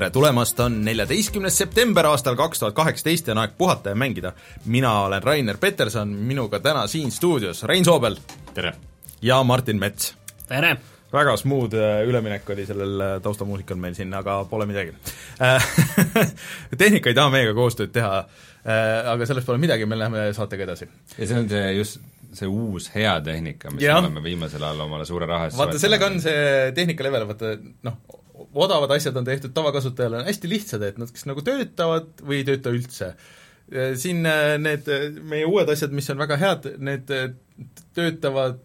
tere tulemast, on neljateistkümnes september aastal kaks tuhat kaheksateist ja on aeg puhata ja mängida. mina olen Rainer Peterson, minuga täna siin stuudios Rein Soobel. tere! ja Martin Mets. tere! väga smooth äh, üleminek oli sellel äh, taustamuusikal meil siin, aga pole midagi tehnika ei taha meiega koostööd teha, äh, aga sellest pole midagi, me läheme saatega edasi. ja see on see just see uus hea tehnika, mis ja. me oleme viimasel ajal omale suure raha eest vaata, sellega on see tehnika level, vaata noh, odavad asjad on tehtud tavakasutajale, hästi lihtsad, et nad kas nagu töötavad või ei tööta üldse. Siin need meie uued asjad, mis on väga head, need töötavad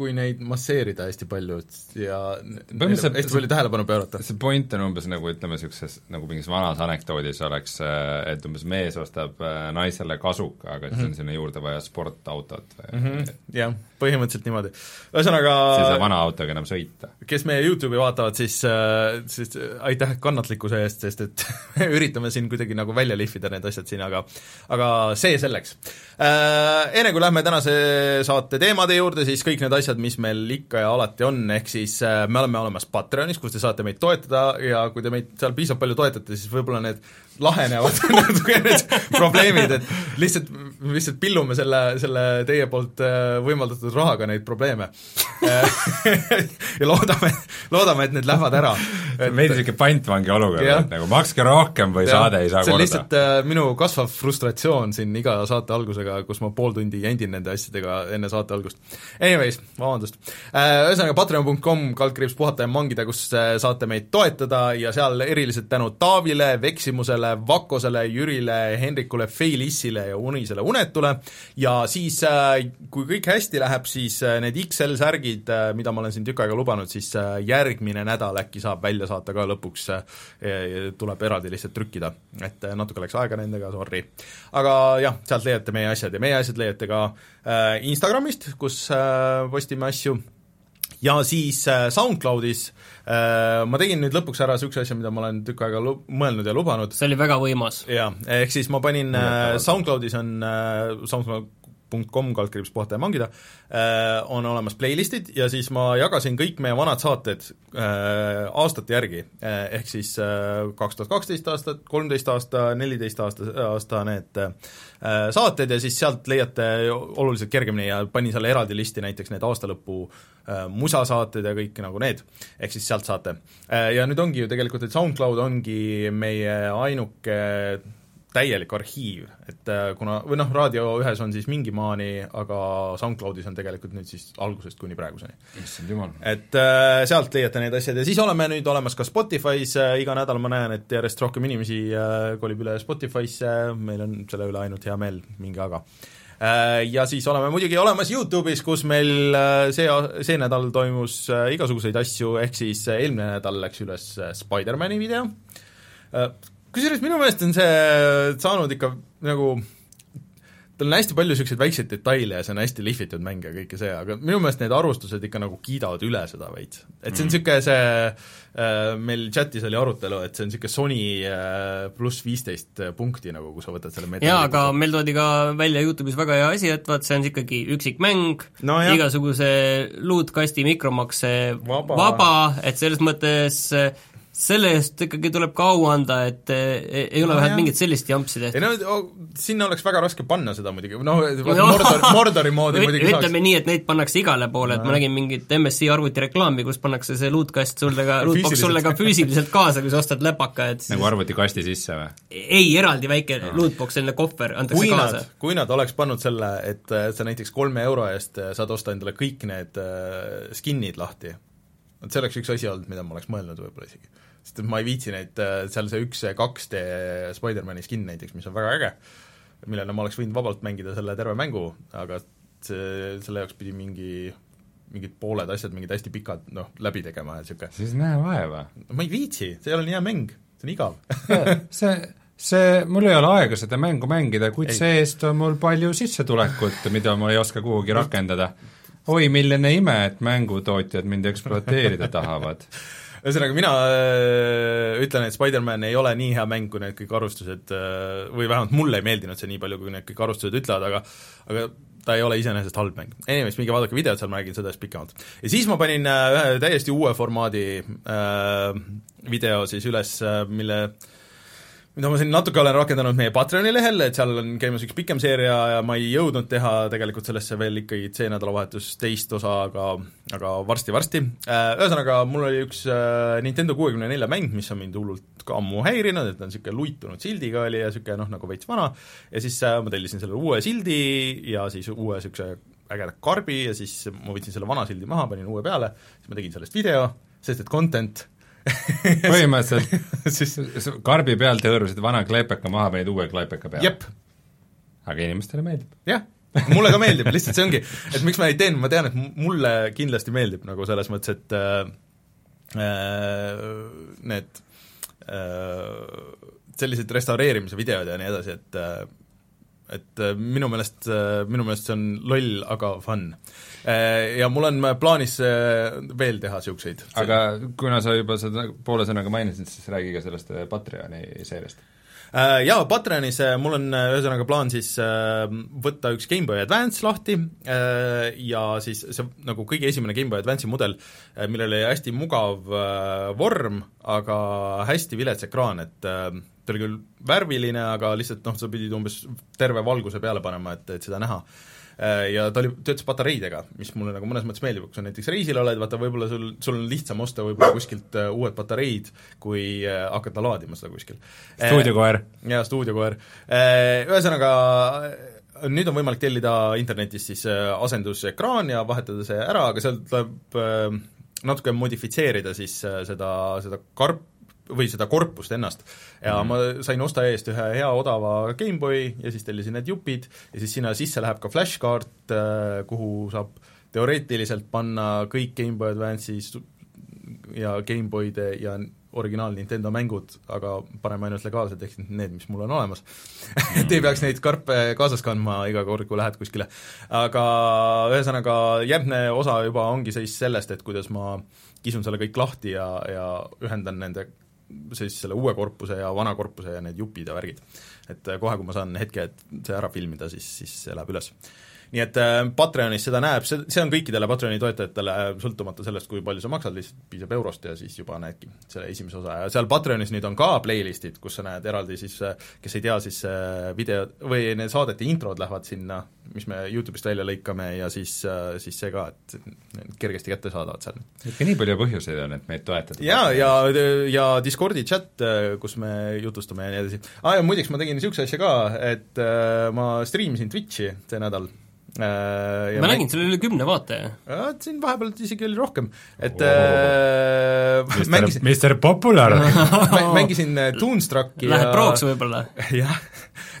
kui neid masseerida hästi palju ja põhimõtteliselt hästi palju tähelepanu pöörata. see point on umbes nagu ütleme, niisuguses nagu mingis vanas anekdoodis oleks, et umbes mees ostab äh, naisele kasuka, aga siis mm -hmm. on sinna juurde vaja sportautot või mm -hmm. jah, põhimõtteliselt niimoodi. ühesõnaga siis ei saa vana autoga enam sõita. kes meie YouTube'i vaatavad, siis, äh, siis aitäh kannatlikkuse eest, sest et üritame siin kuidagi nagu välja lihvida need asjad siin, aga aga see selleks. Äh, enne kui lähme tänase saate teemade juurde, siis kõik need asjad, asjad, mis meil ikka ja alati on, ehk siis äh, me oleme olemas Patreonis, kus te saate meid toetada ja kui te meid seal piisavalt palju toetate, siis võib-olla need lahenevad natuke need probleemid, et lihtsalt, lihtsalt pillume selle, selle teie poolt äh, võimaldatud rahaga neid probleeme ja loodame, loodame, et need lähevad ära. meil niisugune pantvangi olukord, et nagu makske rohkem või ja, saade ei saa see on korda. lihtsalt äh, minu kasvav frustratsioon siin iga saate algusega, kus ma pool tundi jandin nende asjadega enne saate algust. Anyways, vabandust äh,. Ühesõnaga, patreon.com, kaldkriips puhata ja mangida, kus äh, saate meid toetada ja seal eriliselt tänu Taavile, Veksimusele, Vakosele, Jürile, Hendrikule, Feilissile ja Unisele Unetule ja siis, äh, kui kõik hästi läheb, siis äh, need XL särgid, äh, mida ma olen siin tükk aega lubanud, siis järgmine nädal äkki saab välja saata ka lõpuks, tuleb eraldi lihtsalt trükkida. et natuke läks aega nendega, sorry. aga jah, sealt leiate meie asjad ja meie asjad leiate ka Instagramist, kus postime asju, ja siis SoundCloudis Äh, ma tegin nüüd lõpuks ära niisuguse asja, mida ma olen tükk aega lu-, mõelnud ja lubanud. see oli väga võimas. jaa, ehk siis ma panin äh, SoundCloudis on äh, SoundCloud com kaldkriips puhata ja mangida äh,, on olemas playlist'id ja siis ma jagasin kõik meie vanad saated äh, aastate järgi äh,, ehk siis kaks tuhat kaksteist aastat, kolmteist aasta, neliteist aasta, aasta need saated ja siis sealt leiate oluliselt kergemini ja panin selle eraldi listi näiteks need aastalõpu musasaated ja kõik nagu need, ehk siis sealt saate. Ja nüüd ongi ju tegelikult, et SoundCloud ongi meie ainuke täielik arhiiv, et äh, kuna, või noh, Raadio ühes on siis mingi maani, aga SoundCloudis on tegelikult nüüd siis algusest kuni praeguseni. issand jumal. et äh, sealt leiate need asjad ja siis oleme nüüd olemas ka Spotify's äh,, iga nädal ma näen, et järjest rohkem inimesi äh, kolib üle Spotify'sse, meil on selle üle ainult hea meel, minge aga äh, Äh, ja siis oleme muidugi olemas YouTube'is, kus meil äh, see, see nädal toimus äh, igasuguseid asju, ehk siis eelmine nädal läks üles Spider-mani video, kusjuures minu meelest on see saanud ikka nagu tal on hästi palju niisuguseid väikseid detaile ja see on hästi lihvitud mäng ja kõike see, aga minu meelest need arvustused ikka nagu kiidavad üle seda veits. et see on niisugune mm. see äh,, meil chatis oli arutelu, et see on niisugune Sony äh, pluss viisteist punkti nagu, kui sa võtad selle meta- jaa, aga meil toodi ka välja YouTube'is väga hea asi, et vaat see on ikkagi üksikmäng no,, igasuguse luutkasti mikromakse vaba, vaba, et selles mõttes äh, selle eest ikkagi tuleb ka au anda, et ei, ei ole no, vähemalt mingit sellist jampsi tehtud. ei no sinna oleks väga raske panna seda muidugi, noh no, Mordor, Mordori moodi muidugi ütleme saaks. ütleme nii, et neid pannakse igale poole, et ma nägin mingit MSI arvutireklaami, kus pannakse see luutkast sulle ka, luutboks sulle ka füüsiliselt kaasa, kui sa ostad läpaka, et siis... nagu arvutikasti sisse või? ei, eraldi väike no. luutboks, selline kohver antakse kui kaasa. kui nad oleks pannud selle, et sa näiteks kolme euro eest saad osta endale kõik need skin'id lahti, vot see oleks üks asi olnud, mida ma oleks mõelnud võib-olla isegi sest et ma ei viitsi neid, äh, seal see üks 2D Spider-mani skin näiteks, mis on väga äge, millele ma oleks võinud vabalt mängida selle terve mängu, aga see, selle jaoks pidi mingi mingid pooled asjad, mingid hästi pikad noh, läbi tegema ja niisugune siis näe vaeva. ma ei viitsi, see ei ole nii hea mäng, see on igav see, see, mul ei ole aega seda mängu mängida, kuid see-eest on mul palju sissetulekut, mida ma ei oska kuhugi rakendada. Oi, milline ime, et mängutootjad mind ekspluateerida tahavad ühesõnaga, mina äh, ütlen, et Spider-man ei ole nii hea mäng, kui need kõik arvustused äh, või vähemalt mulle ei meeldinud see nii palju, kui need kõik arvustused ütlevad, aga aga ta ei ole iseenesest halb mäng. Anyways, minge vaadake videot, seal ma räägin siis pikemalt. ja siis ma panin äh, ühe täiesti uue formaadi äh, video siis üles, mille äh, mida ma siin natuke olen rakendanud meie Patreoni lehel, et seal on käimas üks pikem seeria ja ma ei jõudnud teha tegelikult sellesse veel ikkagi see nädalavahetus teist osa, aga aga varsti-varsti. Äh, ühesõnaga, mul oli üks äh, Nintendo kuuekümne nelja mäng, mis on mind hullult ka ammu häirinud, et ta on niisugune luitunud sildiga oli ja niisugune noh, nagu veits vana, ja siis äh, ma tellisin selle uue sildi ja siis uue niisuguse ägeda karbi ja siis ma võtsin selle vana sildi maha, panin uue peale, siis ma tegin sellest video, sest et content põhimõtteliselt siis karbi pealt hõõrusid vana kleepeka maha, panid uue kleepeka peale? aga inimestele meeldib. jah, mulle ka meeldib, lihtsalt see ongi, et miks ma ei teinud, ma tean, et mulle kindlasti meeldib nagu selles mõttes, et äh, äh need äh, sellised restaureerimise videod ja nii edasi, et äh, et äh, minu meelest, äh, minu meelest see on loll, aga fun. Äh, ja mul on plaanis veel teha niisuguseid. aga kuna sa juba seda poole sõnaga mainisid, siis räägi ka sellest Patreoni seeriast Jaa, Patreonis mul on ühesõnaga plaan siis võtta üks GameBoy Advance lahti ja siis see nagu kõige esimene GameBoy Advance'i mudel, millel oli hästi mugav vorm, aga hästi vilets ekraan, et ta oli küll värviline, aga lihtsalt noh, sa pidid umbes terve valguse peale panema, et, et seda näha. Äh, ja ta oli, töötas patareidega, mis mulle nagu mõnes mõttes meeldib, kui sa näiteks reisil oled, vaata võib-olla sul, sul on lihtsam osta võib-olla kuskilt uh, uued patareid, kui uh, hakata laadima seda kuskil. stuudiokoer. jaa, stuudiokoer. Ühesõnaga, nüüd on võimalik tellida internetist siis asendusekraan ja vahetada see ära, aga seal tuleb natuke modifitseerida siis seda, seda karp, või seda korpust ennast. ja mm. ma sain osta eest ühe hea odava GameBoy ja siis tellisin need jupid ja siis sinna sisse läheb ka flashkaart, äh, kuhu saab teoreetiliselt panna kõik GameBoy Advance'is ja GameBoyde ja originaal Nintendo mängud, aga paneme ainult legaalsed, ehk need, mis mul on olemas et ei peaks neid karpe kaasas kandma iga kord, kui lähed kuskile. aga ühesõnaga, järgmine osa juba ongi siis sellest, et kuidas ma kisun selle kõik lahti ja, ja ühendan nende siis selle uue korpuse ja vana korpuse ja need jupid ja värgid. et kohe, kui ma saan hetke, et see ära filmida, siis, siis see läheb üles nii et äh, Patreonis seda näeb, see, see on kõikidele Patreoni toetajatele, äh, sõltumata sellest, kui palju sa maksad, lihtsalt piisab eurost ja siis juba näedki selle esimese osa ja seal Patreonis nüüd on ka playlist'id, kus sa näed eraldi siis, äh, kes ei tea, siis video või need saadete introd lähevad sinna, mis me YouTube'ist välja lõikame ja siis, siis see ka, et kergesti kättesaadavad seal. ikka nii palju põhjuseid on, et meid toetada. jaa, ja, ja, ja Discordi chat, kus me jutustame ja nii edasi. aa ah, ja muideks ma tegin niisuguse asja ka, et äh, ma striimisin Twitchi see nädal Äh, ma nägin, sul oli üle kümne vaataja. siin vahepeal isegi oli rohkem, et oh. äh, mängisin Mister Popular mängisin äh, Toonstrucki Läheb ja... prooks võib-olla. jah,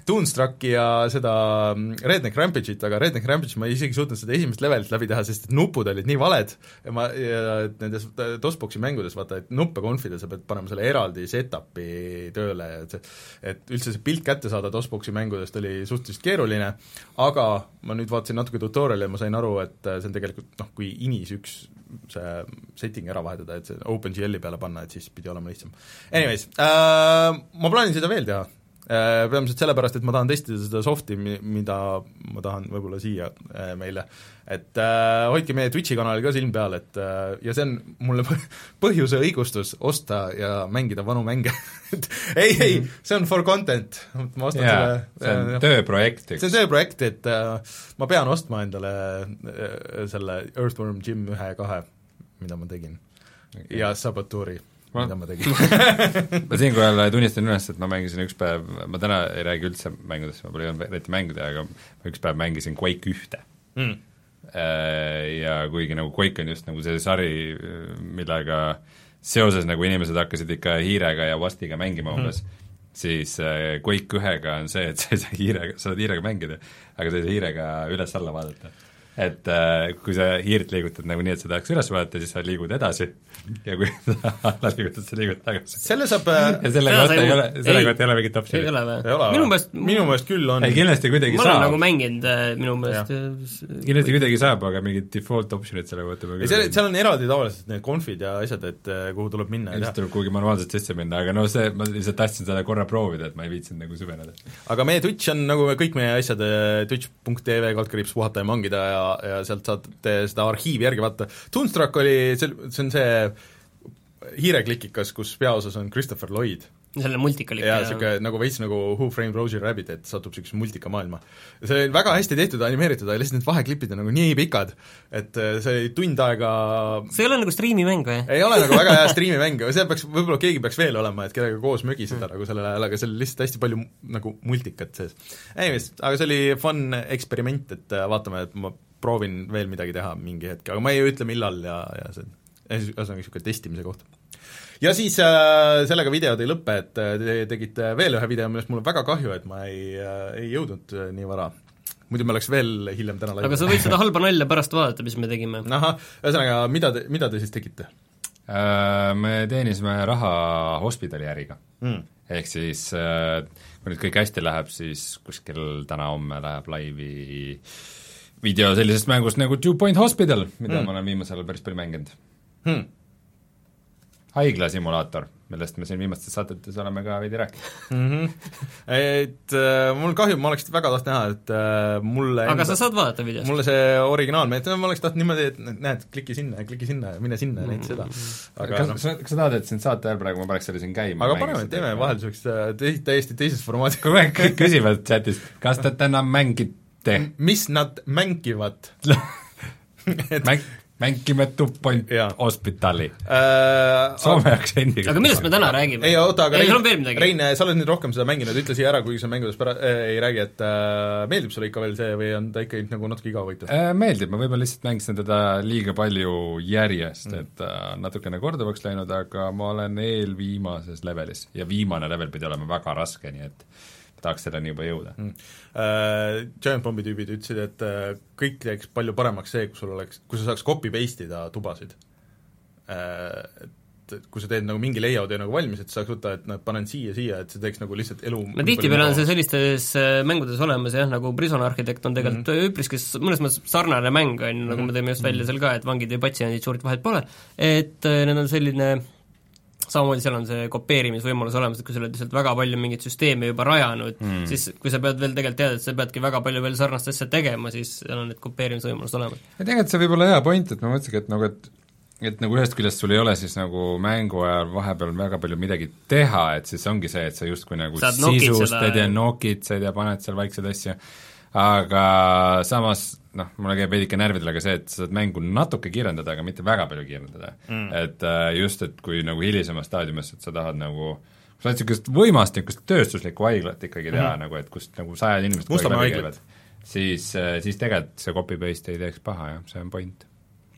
Toonstrucki ja seda mm, Redneck Rampage'it, aga Redneck Rampage ma ei isegi suutnud seda esimest levelit läbi teha, sest et nupud olid nii valed ja ma, ja nendes DOS-boxi mängudes vaata, et nuppe confida sa pead panema selle eraldi setup'i tööle, et et üldse see pilt kätte saada DOS-boxi mängudest oli suhteliselt keeruline, aga ma nüüd vaatasin natuke tutorial'i ja ma sain aru, et see on tegelikult noh, kui inis üks see setting ära vahetada, et see OpenGL-i peale panna, et siis pidi olema lihtsam. Anyways äh,, ma plaanin seda veel teha äh,, peamiselt sellepärast, et ma tahan testida seda soft'i, mida ma tahan võib-olla siia äh, meile. Et äh, hoidke meie Twitchi kanalil ka silm peal, et äh, ja see on mulle põhjuse õigustus osta ja mängida vanu mänge. Et ei, ei, mhm. see on for content, ma ostan yeah, selle see on äh, tööprojekt, eks. see on tööprojekt, et äh, ma pean ostma endale äh, selle Earthworm Jim ühe ja kahe, mida ma tegin. Okay.. ja Saboturi ma, mida ma tegin? Ma siinkohal tunnistan üles, et ma mängisin üks päev, ma täna ei räägi üldse mängudest, ma pole jõudnud eriti mängida, aga ma üks päev mängisin Quake ühte. Mm. Äh, ja kuigi nagu Quake on just nagu see sari, millega seoses nagu inimesed hakkasid ikka hiirega ja Wastiga mängima mhm. umbes mm, siis äh, Quake ühega on see, et sa ei saa hiirega, sa saad hiirega mängida, aga sa ei saa hiirega üles-alla vaadata et äh, kui sa hiirt liigutad nagu nii, et sa tahaks üles vaadata, siis sa liigud edasi ja kui sa alla liigutad, sa liigud tagasi. selle saab äh, ja selle kohta ei ole, selle kohta ei ole mingit optsiooni. ei ole või? minu meelest, minu meelest küll on. ei, kindlasti kuidagi ma saab. ma olen nagu mänginud äh, minu meelest kindlasti kuidagi saab, aga mingid default option'id selle kohta ei, seal, seal on eraldi tavaliselt need conf'id ja asjad, et äh, kuhu tuleb minna ja siis tuleb kuhugi manuaalselt sisse minna, aga no see, ma lihtsalt tahtsin seda korra proovida, et ma ei viitsinud nagu süveneda. aga meie Twitch on nagu kõik meie asjad, twitch.tv kaldkriips puhata ja mangida ja, ja sealt saate seda arhiivi järgi vaadata. Toonstruck oli, see, see on see hiireklikikas, kus peaosas on Christopher Lloyd selle multika oli jaa, niisugune nagu veits nagu Who Framed Roger Rabbit, et satub niisuguse multikamaailma. see oli väga hästi tehtud, animeeritud, aga lihtsalt need vaheklipid on nagu nii pikad, et äh, see oli tund aega see ei ole nagu striimimäng või? ei ole nagu väga hea striimimäng, seal peaks, võib-olla keegi peaks veel olema, et kellega koos mögiseda mm. nagu sellel ajal, aga seal oli lihtsalt hästi palju nagu multikat sees. Anyways, aga see oli fun eksperiment, et äh, vaatame, et ma proovin veel midagi teha mingi hetk, aga ma ei ütle, millal ja, ja see ühesõnaga niisugune testimise koht ja siis äh, sellega videod ei lõpe, et äh, te tegite veel ühe video, millest mul on väga kahju, et ma ei äh,, ei jõudnud äh, nii vara. muidu me oleks veel hiljem täna aga sa võid seda halba nalja pärast vaadata, mis me tegime. ahah, ühesõnaga, mida te, mida te siis tegite äh,? Me teenisime raha hospidali äriga mm.. ehk siis äh, kui nüüd kõik hästi läheb, siis kuskil täna-homme läheb laivi video sellisest mängust nagu Two Point Hospital, mida mm. ma olen viimasel ajal päris palju mänginud hmm haiglasimulaator, millest me siin viimastes saatetes oleme ka veidi rääkinud mm. -hmm. Et äh, mul kahju, ma oleks väga tahtnud näha, et äh, mulle aga enda, sa saad vaadata videost? mulle see originaalmeetod, ma oleks tahtnud niimoodi, et näed, kliki sinna ja kliki sinna ja mine sinna ja mm -hmm. näita seda. aga kas, no, kas, kas sa tahad, et sind saate ajal praegu ma paneks selle siin käima? aga paneme, teeme vahelduseks äh, täiesti teises formaadis. kogu aeg kõik küsivad chatis, kas te täna mängite? Mis nad mängivad et mäng, mängime Two Point Hospitali äh,. Soome aktsendiga. aga millest me täna räägime? ei oota, aga ei, Rein, Rein, sa oled nüüd rohkem seda mänginud, ütle siia ära, kuigi sa mängudest pära- äh,, ei räägi, et äh, meeldib sulle ikka veel see või on ta ikka nagu natuke igavõitu äh,? Meeldib, ma võib-olla lihtsalt mängisin teda liiga palju järjest mm., et äh, natukene korduvaks läinud, aga ma olen eelviimases levelis ja viimane level pidi olema väga raske, nii et tahaks selleni juba jõuda. Mm.. Uh, Giant Bombi tüübid ütlesid, et uh, kõik teeks palju paremaks see, kui sul oleks, kui sa saaks copy-paste ida tubasid. Uh,. Et kui sa teed nagu mingi layout'i nagu valmis, et sa saaks võtta, et noh, panen siia, siia, et see teeks nagu lihtsalt elu no tihtipeale on see sellistes mängudes olemas jah, nagu Prison Architect on tegelikult mm -hmm. üpriski mõnes mõttes sarnane mäng, on ju, nagu me tõime just välja seal ka, et vangid ja patsiendid suurt vahet pole, et need on selline samamoodi seal on see kopeerimisvõimalus olemas, et kui sa oled lihtsalt väga palju mingeid süsteeme juba rajanud mm., siis kui sa pead veel tegelikult tead, et sa peadki väga palju veel sarnast asja tegema, siis seal on need kopeerimisvõimalused olemas. ja tegelikult see võib olla hea point, et ma mõtlesingi, et nagu, et et nagu ühest küljest sul ei ole siis nagu mängu ajal vahepeal väga palju midagi teha, et siis ongi see, et sa justkui nagu sisustad ja nokitsed ja paned seal vaikseid asju, aga samas noh, mulle käib veidike närvidele ka see, et sa saad mängu natuke kiirendada, aga mitte väga palju kiirendada mm.. et äh, just, et kui nagu hilisemas staadiumis, et sa tahad nagu sa tahad niisugust võimast niisugust tööstuslikku haiglat ikkagi teha mm. nagu, et kust nagu sajad inimesed Mustamäe haiglat. siis, äh, siis tegelikult see copy-paste ei teeks paha, jah, see on point.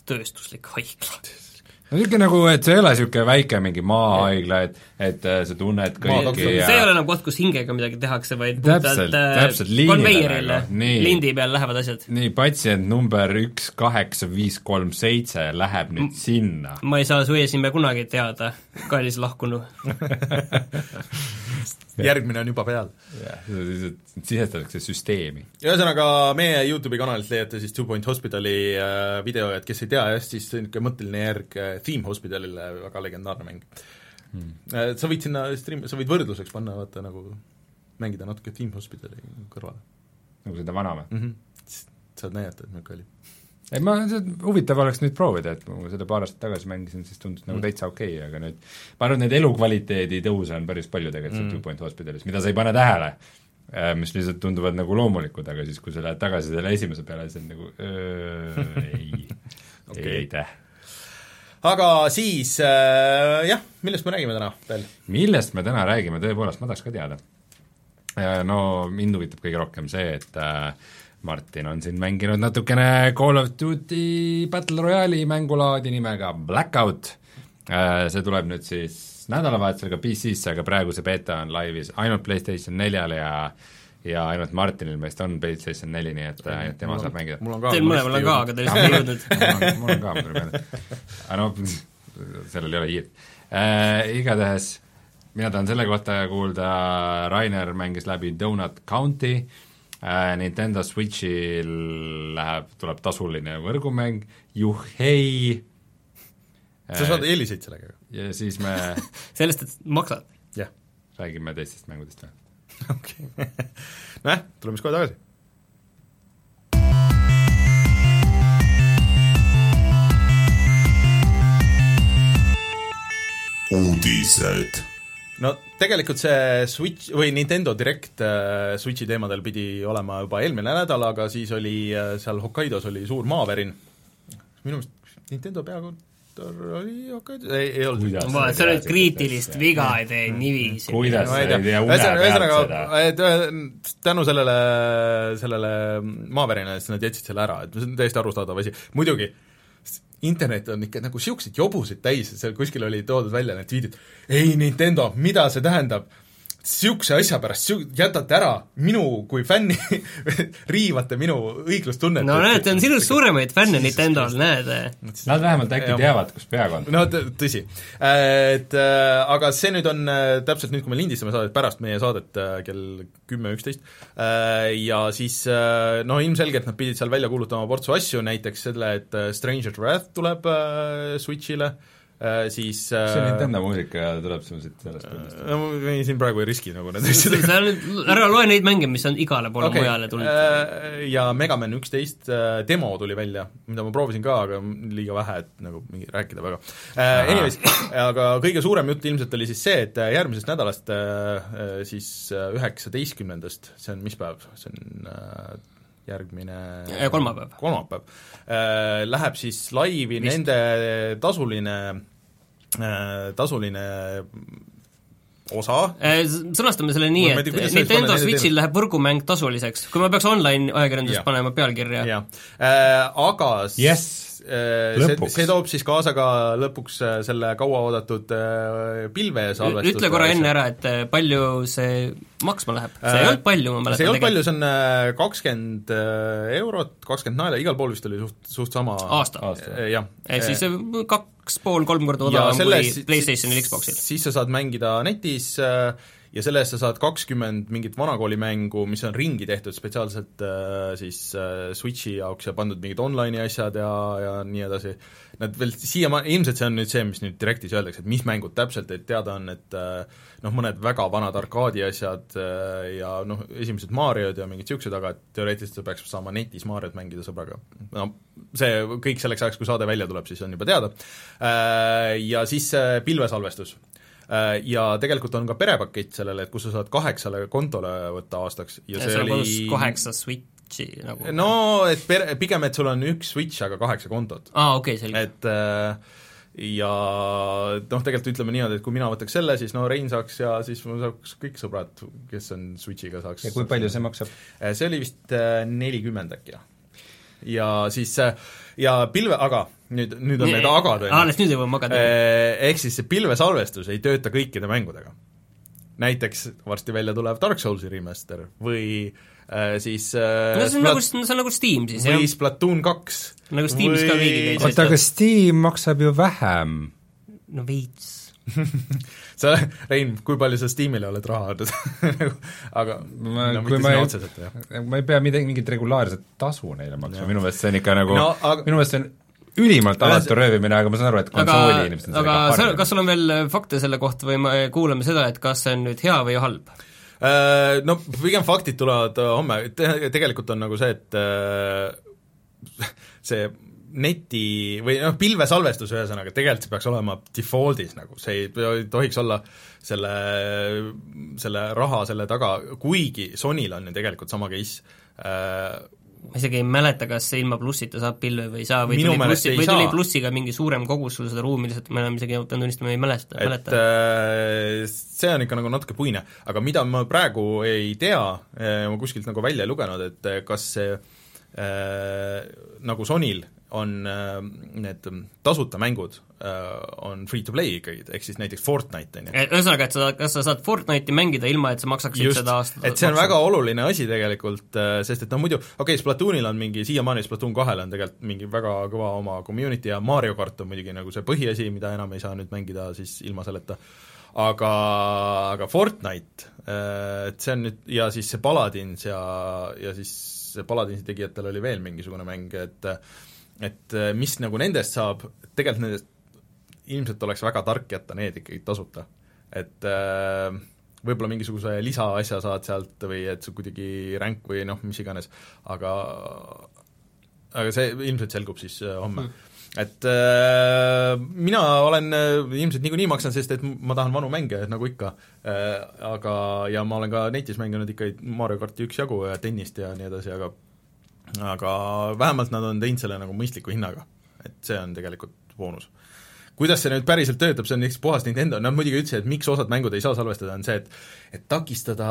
tööstuslik haigla no niisugune nagu, et see ei ole niisugune väike mingi maahaigla, et, et äh, sa tunned kõiki ja see ei ole enam koht, kus hingega midagi tehakse, vaid puhtalt äh, konveierile, lindi peal lähevad asjad. nii, patsient number üks kaheksa viis kolm seitse läheb nüüd sinna. ma ei saa su eesnime kunagi teada, kallis lahkunu järgmine on juba peal. jah, sisestatakse süsteemi. ühesõnaga, meie YouTube'i kanalilt leiate siis Two Point Hospitali äh, video, et kes ei tea jah, siis niisugune mõtteline järg äh, Theme Hospitalile, väga legendaarne mäng hmm.. Äh, sa võid sinna stream, sa võid võrdluseks panna, vaata nagu mängida natuke Theme Hospitali kõrvale. nagu seda vana või mm? -hmm. saad näidata, et niisugune oli ei ma, huvitav oleks nüüd proovida, et ma seda paar aastat tagasi mängisin, siis tundus nagu mm. täitsa okei okay,, aga nüüd ma arvan, et neid elukvaliteedi tõuse on päris palju tegelikult mm. Two Point Hospitalis, mida sa ei pane tähele, äh, mis lihtsalt tunduvad nagu loomulikud, aga siis, kui sa lähed tagasi selle esimese peale, siis on nagu öö, ei okay., ei aitäh aga siis äh, jah, millest me räägime täna veel? millest me täna räägime, tõepoolest, ma tahaks ka teada. Äh, no mind huvitab kõige rohkem see, et äh, Martin on siin mänginud natukene Call of Duty Battle Royale'i mängulaadi nimega Blackout, äh, see tuleb nüüd siis nädalavahetusel ka PC-sse, aga praegu see beeta on laivis ainult PlayStation neljal ja ja ainult Martinil meist on PlayStation neli, nii et ainult tema saab mängida. Teil mõlemal on ka, aga te lihtsalt ei jõudnud. mul on ka, mul tuli meelde. aga no sellel ei ole hiid äh,. Igatahes mina tahan selle kohta kuulda, Rainer mängis läbi Donut County äh,, Nintendo Switchil läheb, tuleb tasuline võrgumäng, juhhei sa saad eeliseid sellega. ja siis me sellest, et maksad? jah. räägime teistest mängudest või? okei nojah, tuleme siis kohe tagasi. uudised. No tegelikult see Switch või Nintendo Direct äh, Switchi teemadel pidi olema juba eelmine nädal, aga siis oli äh, seal Hokkaidos oli suur maavärin, minu meelest Nintendo peaaegu doktor oli okay., ei, ei olnud. ma, sa nüüd kriitilist viga ei tee niiviisi. kuidas sa ei tea une pealt seda? tänu sellele, sellele maavärinale, siis nad jätsid selle ära, et see on täiesti arusaadav asi, muidugi internet on ikka nagu niisuguseid jobusid täis, seal kuskil oli toodud välja need tweetid, ei Nintendo, mida see tähendab? Niisuguse asja pärast jätate ära minu kui fänni riivate minu õiglustunnet. no näed, on sinust suuremaid fänne Nintendo'l, näed. Nad vähemalt äkki teavad, kus peag on. no tõsi. Et äh, aga see nüüd on äh, täpselt nüüd, kui me lindistame saadet pärast meie saadet äh, kell kümme, üksteist, ja siis no ilmselgelt nad pidid seal välja kuulutama portsu asju, näiteks selle, et Stranger Wrath tuleb Switch'ile, Äh, siis äh, see Nintendo muusika tuleb sul siit sellest põhjust? no me siin praegu ei riski nagu nende asjadega. ära loe neid mänge, mis on igale poole okay. mujale tulnud. Äh, ja Mega Man üksteist demo tuli välja, mida ma proovisin ka, aga liiga vähe, et nagu mingi rääkida väga. Anyways, aga kõige suurem jutt ilmselt oli siis see, et järgmisest nädalast siis üheksateistkümnendast, see on mis päev, see on järgmine kolmapäev, kolmapäev, läheb siis laivi Vist. nende tasuline Äh, tasuline osa. Äh, sõnastame selle nii, et Nintendo Switchil läheb võrgumäng tasuliseks, kui ma peaks online ajakirjanduses panema pealkirja. äh,, aga yes. Äh, see, see toob siis kaasa ka lõpuks äh, selle kauaoodatud äh, pilvesalvestuse ütle korra enne ära, et palju see maksma läheb, see ei olnud palju, ma mäletan see ei olnud palju, see on kakskümmend eurot, kakskümmend naela, igal pool vist oli suht, suht sama aasta, aasta.? jah. ehk siis kaks pool, kolm korda odavam kui PlayStationil, Xboxil? siis sa saad mängida netis äh, ja selle eest sa saad kakskümmend mingit vanakooli-mängu, mis on ringi tehtud spetsiaalselt äh, siis äh, Switchi jaoks ja pandud mingid online'i asjad ja, ja nii edasi, nad veel siiamaani, ilmselt see on nüüd see, mis nüüd Directis öeldakse, et mis mängud täpselt, et teada on, et äh, noh, mõned väga vanad arkaadi asjad ja noh, esimesed Mariod ja mingid niisugused, aga et teoreetiliselt sa peaks saama netis Mariot mängida sõbraga. no see kõik selleks ajaks, kui saade välja tuleb, siis on juba teada. Ja siis pilvesalvestus ja tegelikult on ka perepakett sellele, et kus sa saad kaheksale kontole võtta aastaks ja, ja see oli kaheksa Switchi nagu? no et pere, pigem, et sul on üks Switch, aga kaheksa kontot. aa, okei okay,, selge. et äh, ja noh, tegelikult ütleme niimoodi, et kui mina võtaks selle, siis no Rein saaks ja siis mul saaks kõik sõbrad, kes on Switchiga, saaks ja kui palju see maksab? Äh, see oli vist nelikümmend äkki, jah. ja siis ja pilve, aga nüüd, nüüd on need agad, on ju. alles nüüd jõuame agade juurde. Ehk siis see pilvesalvestus ei tööta kõikide mängudega. näiteks varsti välja tulev Dark Soulsi remaster või äh, siis äh, no see on Splat... nagu, see on nagu Steam siis, jah? või Splatoon kaks. nagu Steamis või... ka veidi käis. oota, aga Steam maksab ju vähem. no veits sa, Rein, kui palju sa Steamile oled raha andnud? Nagu, aga ma, no, kui ma ei, ma ei pea midagi, mingit regulaarset tasu neile maksma, minu meelest see on ikka nagu no,, aga... minu meest see on ülimalt alatu röövimine, aga ma saan aru, et konsooli inimesed on aga sa, kas sul on veel fakte selle kohta või me kuulame seda, et kas see on nüüd hea või halb? Äh, no pigem faktid tulevad äh, homme, tegelikult on nagu see, et äh, see neti või noh, pilvesalvestus ühesõnaga, tegelikult see peaks olema default'is nagu, see ei, ei tohiks olla selle, selle raha selle taga, kuigi Sonyl on ju tegelikult sama case ma isegi ei mäleta, kas ilma plussita saab pilve või ei saa või Minu tuli plussi, või tuli plussiga mingi suurem kogus sul seda ruumi, lihtsalt ma enam isegi pean tunnistama, ei mäleta, mäleta. Äh, see on ikka nagu natuke puine, aga mida ma praegu ei tea, äh, ma kuskilt nagu välja ei lugenud, et äh, kas see äh, nagu Sonyl on äh, need tasuta mängud äh, on free to play ikkagi, ehk siis näiteks Fortnite, on ju. ühesõnaga, et sa, kas sa saad Fortnite'i mängida ilma, et sa maksaksid Just, seda aastat et see on maksa. väga oluline asi tegelikult, sest et noh muidu, okei okay,, Splatoonil on mingi, siiamaani Splatoon kahel on tegelikult mingi väga kõva oma community ja Mario kart on muidugi nagu see põhiasi, mida enam ei saa nüüd mängida siis ilma selleta, aga, aga Fortnite, et see on nüüd, ja siis see Paladins ja, ja siis Paladinsi tegijatel oli veel mingisugune mäng, et et mis nagu nendest saab, tegelikult nendest ilmselt oleks väga tark jätta need ikkagi tasuta. et võib-olla mingisuguse lisaasja saad sealt või et see kuidagi ränk või noh, mis iganes, aga aga see ilmselt selgub siis homme. Mm et äh, mina olen äh, ilmselt niikuinii maksan, sest et ma tahan vanu mänge, nagu ikka. Äh,, aga, ja ma olen ka netis mänginud ikka Mario karti üksjagu ja tennist ja nii edasi, aga aga vähemalt nad on teinud selle nagu mõistliku hinnaga. et see on tegelikult boonus. Kuidas see nüüd päriselt töötab, see on lihtsalt puhas Nintendo, nad muidugi ütlesid, et miks osad mängud ei saa salvestada, on see, et et takistada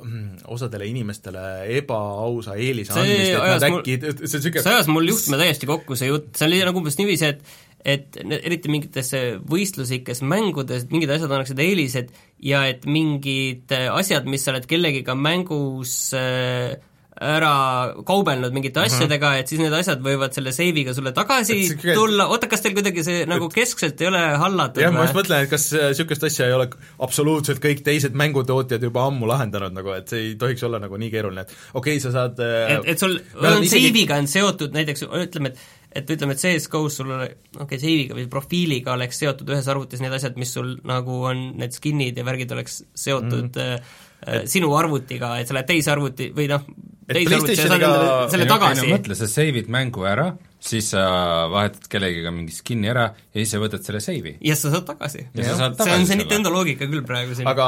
mm, osadele inimestele ebaausa eelise see andmist, et nad äkki, see on niisugune see ajas mul juhtme täiesti kokku, see jutt, see oli nagu umbes niiviisi, et et eriti mingites võistluslikes mängudes mingid asjad annaksid eelised ja et mingid asjad, mis sa oled kellegiga mängus äh, ära kaubelnud mingite asjadega et siis need asjad võivad selle seiviga sulle tagasi see, tulla, oota, kas teil kuidagi see nagu keskselt ei ole hallatud jah, ma just mõtlen, et kas niisugust äh, asja ei ole absoluutselt kõik teised mängutootjad juba ammu lahendanud nagu, et see ei tohiks olla nagu nii keeruline, et okei okay,, sa saad äh, et, et sul on isegi... seiviga on seotud näiteks, ütleme, et et ütleme, et CS-GO-s sul okei okay,, seiviga või profiiliga oleks seotud ühes arvutis need asjad, mis sul nagu on, need skin'id ja värgid oleks seotud mm -hmm et, sinu arvutiga, et sa lähed teise arvuti või noh, endale selle tagasi. mõtle, sa save'id mängu ära, siis sa vahetad kellegiga mingi skin'i ära ja siis sa võtad selle save'i. ja sa saad tagasi. see on see Nintendo loogika küll praegu siin. aga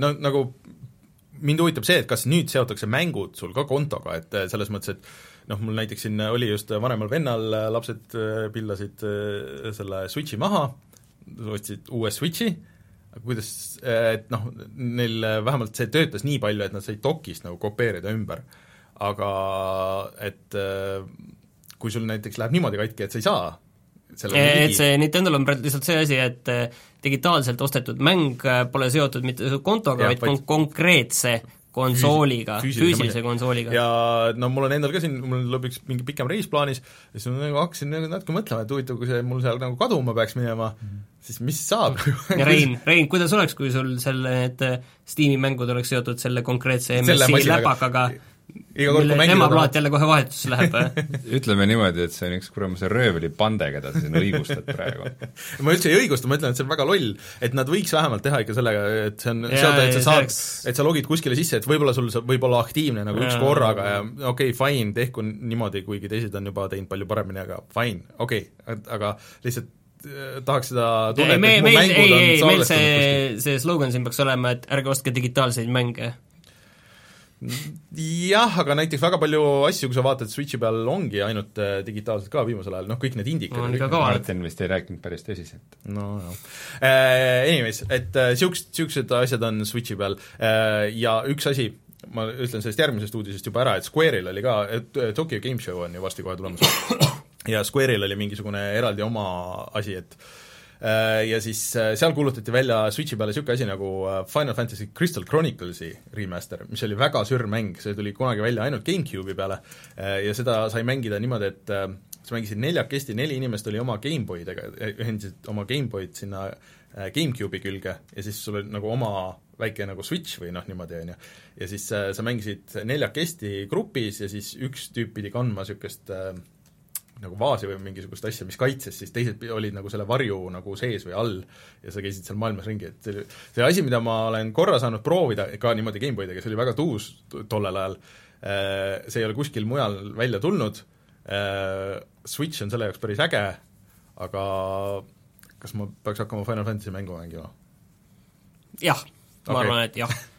no nagu mind huvitab see, et kas nüüd seotakse mängud sul ka kontoga, et äh, selles mõttes, et noh, mul näiteks siin oli just vanemal vennal, äh, lapsed äh, pillasid selle Switchi maha, ostsid uue Switchi, kuidas, et noh, neil vähemalt see töötas nii palju, et nad said dokist nagu kopeerida ümber. Aga et kui sul näiteks läheb niimoodi katki, et sa ei saa et see Nintendo'l on praegu lihtsalt see asi, et digitaalselt ostetud mäng pole seotud mitte su kontoga, vaid kon-, konkreetse konsooliga, füüsilise konsooliga. ja no mul on endal ka siin, mul tuleb üks mingi pikem reis plaanis, ja siis ma nagu hakkasin nagu natuke mõtlema, et huvitav, kui see mul seal nagu kaduma peaks minema mm, -hmm. siis mis saab ja Rein, Rein, kuidas oleks, kui sul selle, need Steam'i mängud oleks seotud selle konkreetse MSI läpakaga, iga kord, kui mängida emaplaat jälle kohe vahetusse läheb ütleme niimoodi, et see on üks kuramuse röövlipande, keda sa siin õigustad praegu ma üldse ei õigusta, ma ütlen, et see on väga loll, et nad võiks vähemalt teha ikka sellega, et see on seada, et sa saad, et sa logid kuskile sisse, et võib-olla sul saab, võib olla aktiivne nagu ja, üks korraga ja okei okay,, fine, tehku niimoodi, kuigi teised on juba teinud palju paremini, aga fine, okei okay., aga lihtsalt äh, tahaks seda tunnet, et mu mängud ei, on salvestatud kuskil. see, see slogan siin peaks olema, et ärge ostke digitaalseid mänge jah, aga näiteks väga palju asju, kui sa vaatad Switchi peal, ongi ainult äh, digitaalselt ka viimasel ajal, noh kõik need indikad on ikka kaval. Martin vist ei rääkinud päris tõsiselt. no jah äh,. Anyways, et äh, niisugused, niisugused asjad on Switchi peal äh, ja üks asi, ma ütlen sellest järgmisest uudisest juba ära, et Square'il oli ka, et Tokyo Game Show on ju varsti kohe tulemas ja Square'il oli mingisugune eraldi oma asi, et Äh, ja siis äh, seal kuulutati välja Switchi peale niisugune asi nagu äh, Final Fantasy Crystal Chronicles'i remaster, mis oli väga sürr mäng, see tuli kunagi välja ainult GameCube'i peale ja seda sai mängida niimoodi, et sa mängisid neljakesti, neli inimest oli oma GameBoydega, ühendasid oma GameBoyd sinna GameCube'i külge ja siis sul oli nagu oma väike nagu switch või noh, niimoodi, on ju. ja siis sa mängisid neljakesti grupis ja siis üks tüüp pidi kandma niisugust äh, nagu vaasi või mingisugust asja, mis kaitses, siis teised olid nagu selle varju nagu sees või all ja sa käisid seal maailmas ringi, et see, see asi, mida ma olen korra saanud proovida ka niimoodi GameBoydega, see oli väga tuus tollel ajal, äh, see ei ole kuskil mujal välja tulnud, äh, Switch on selle jaoks päris äge, aga kas ma peaks hakkama Final Fantasy mängu mängima? jah, ma okay. arvan, et jah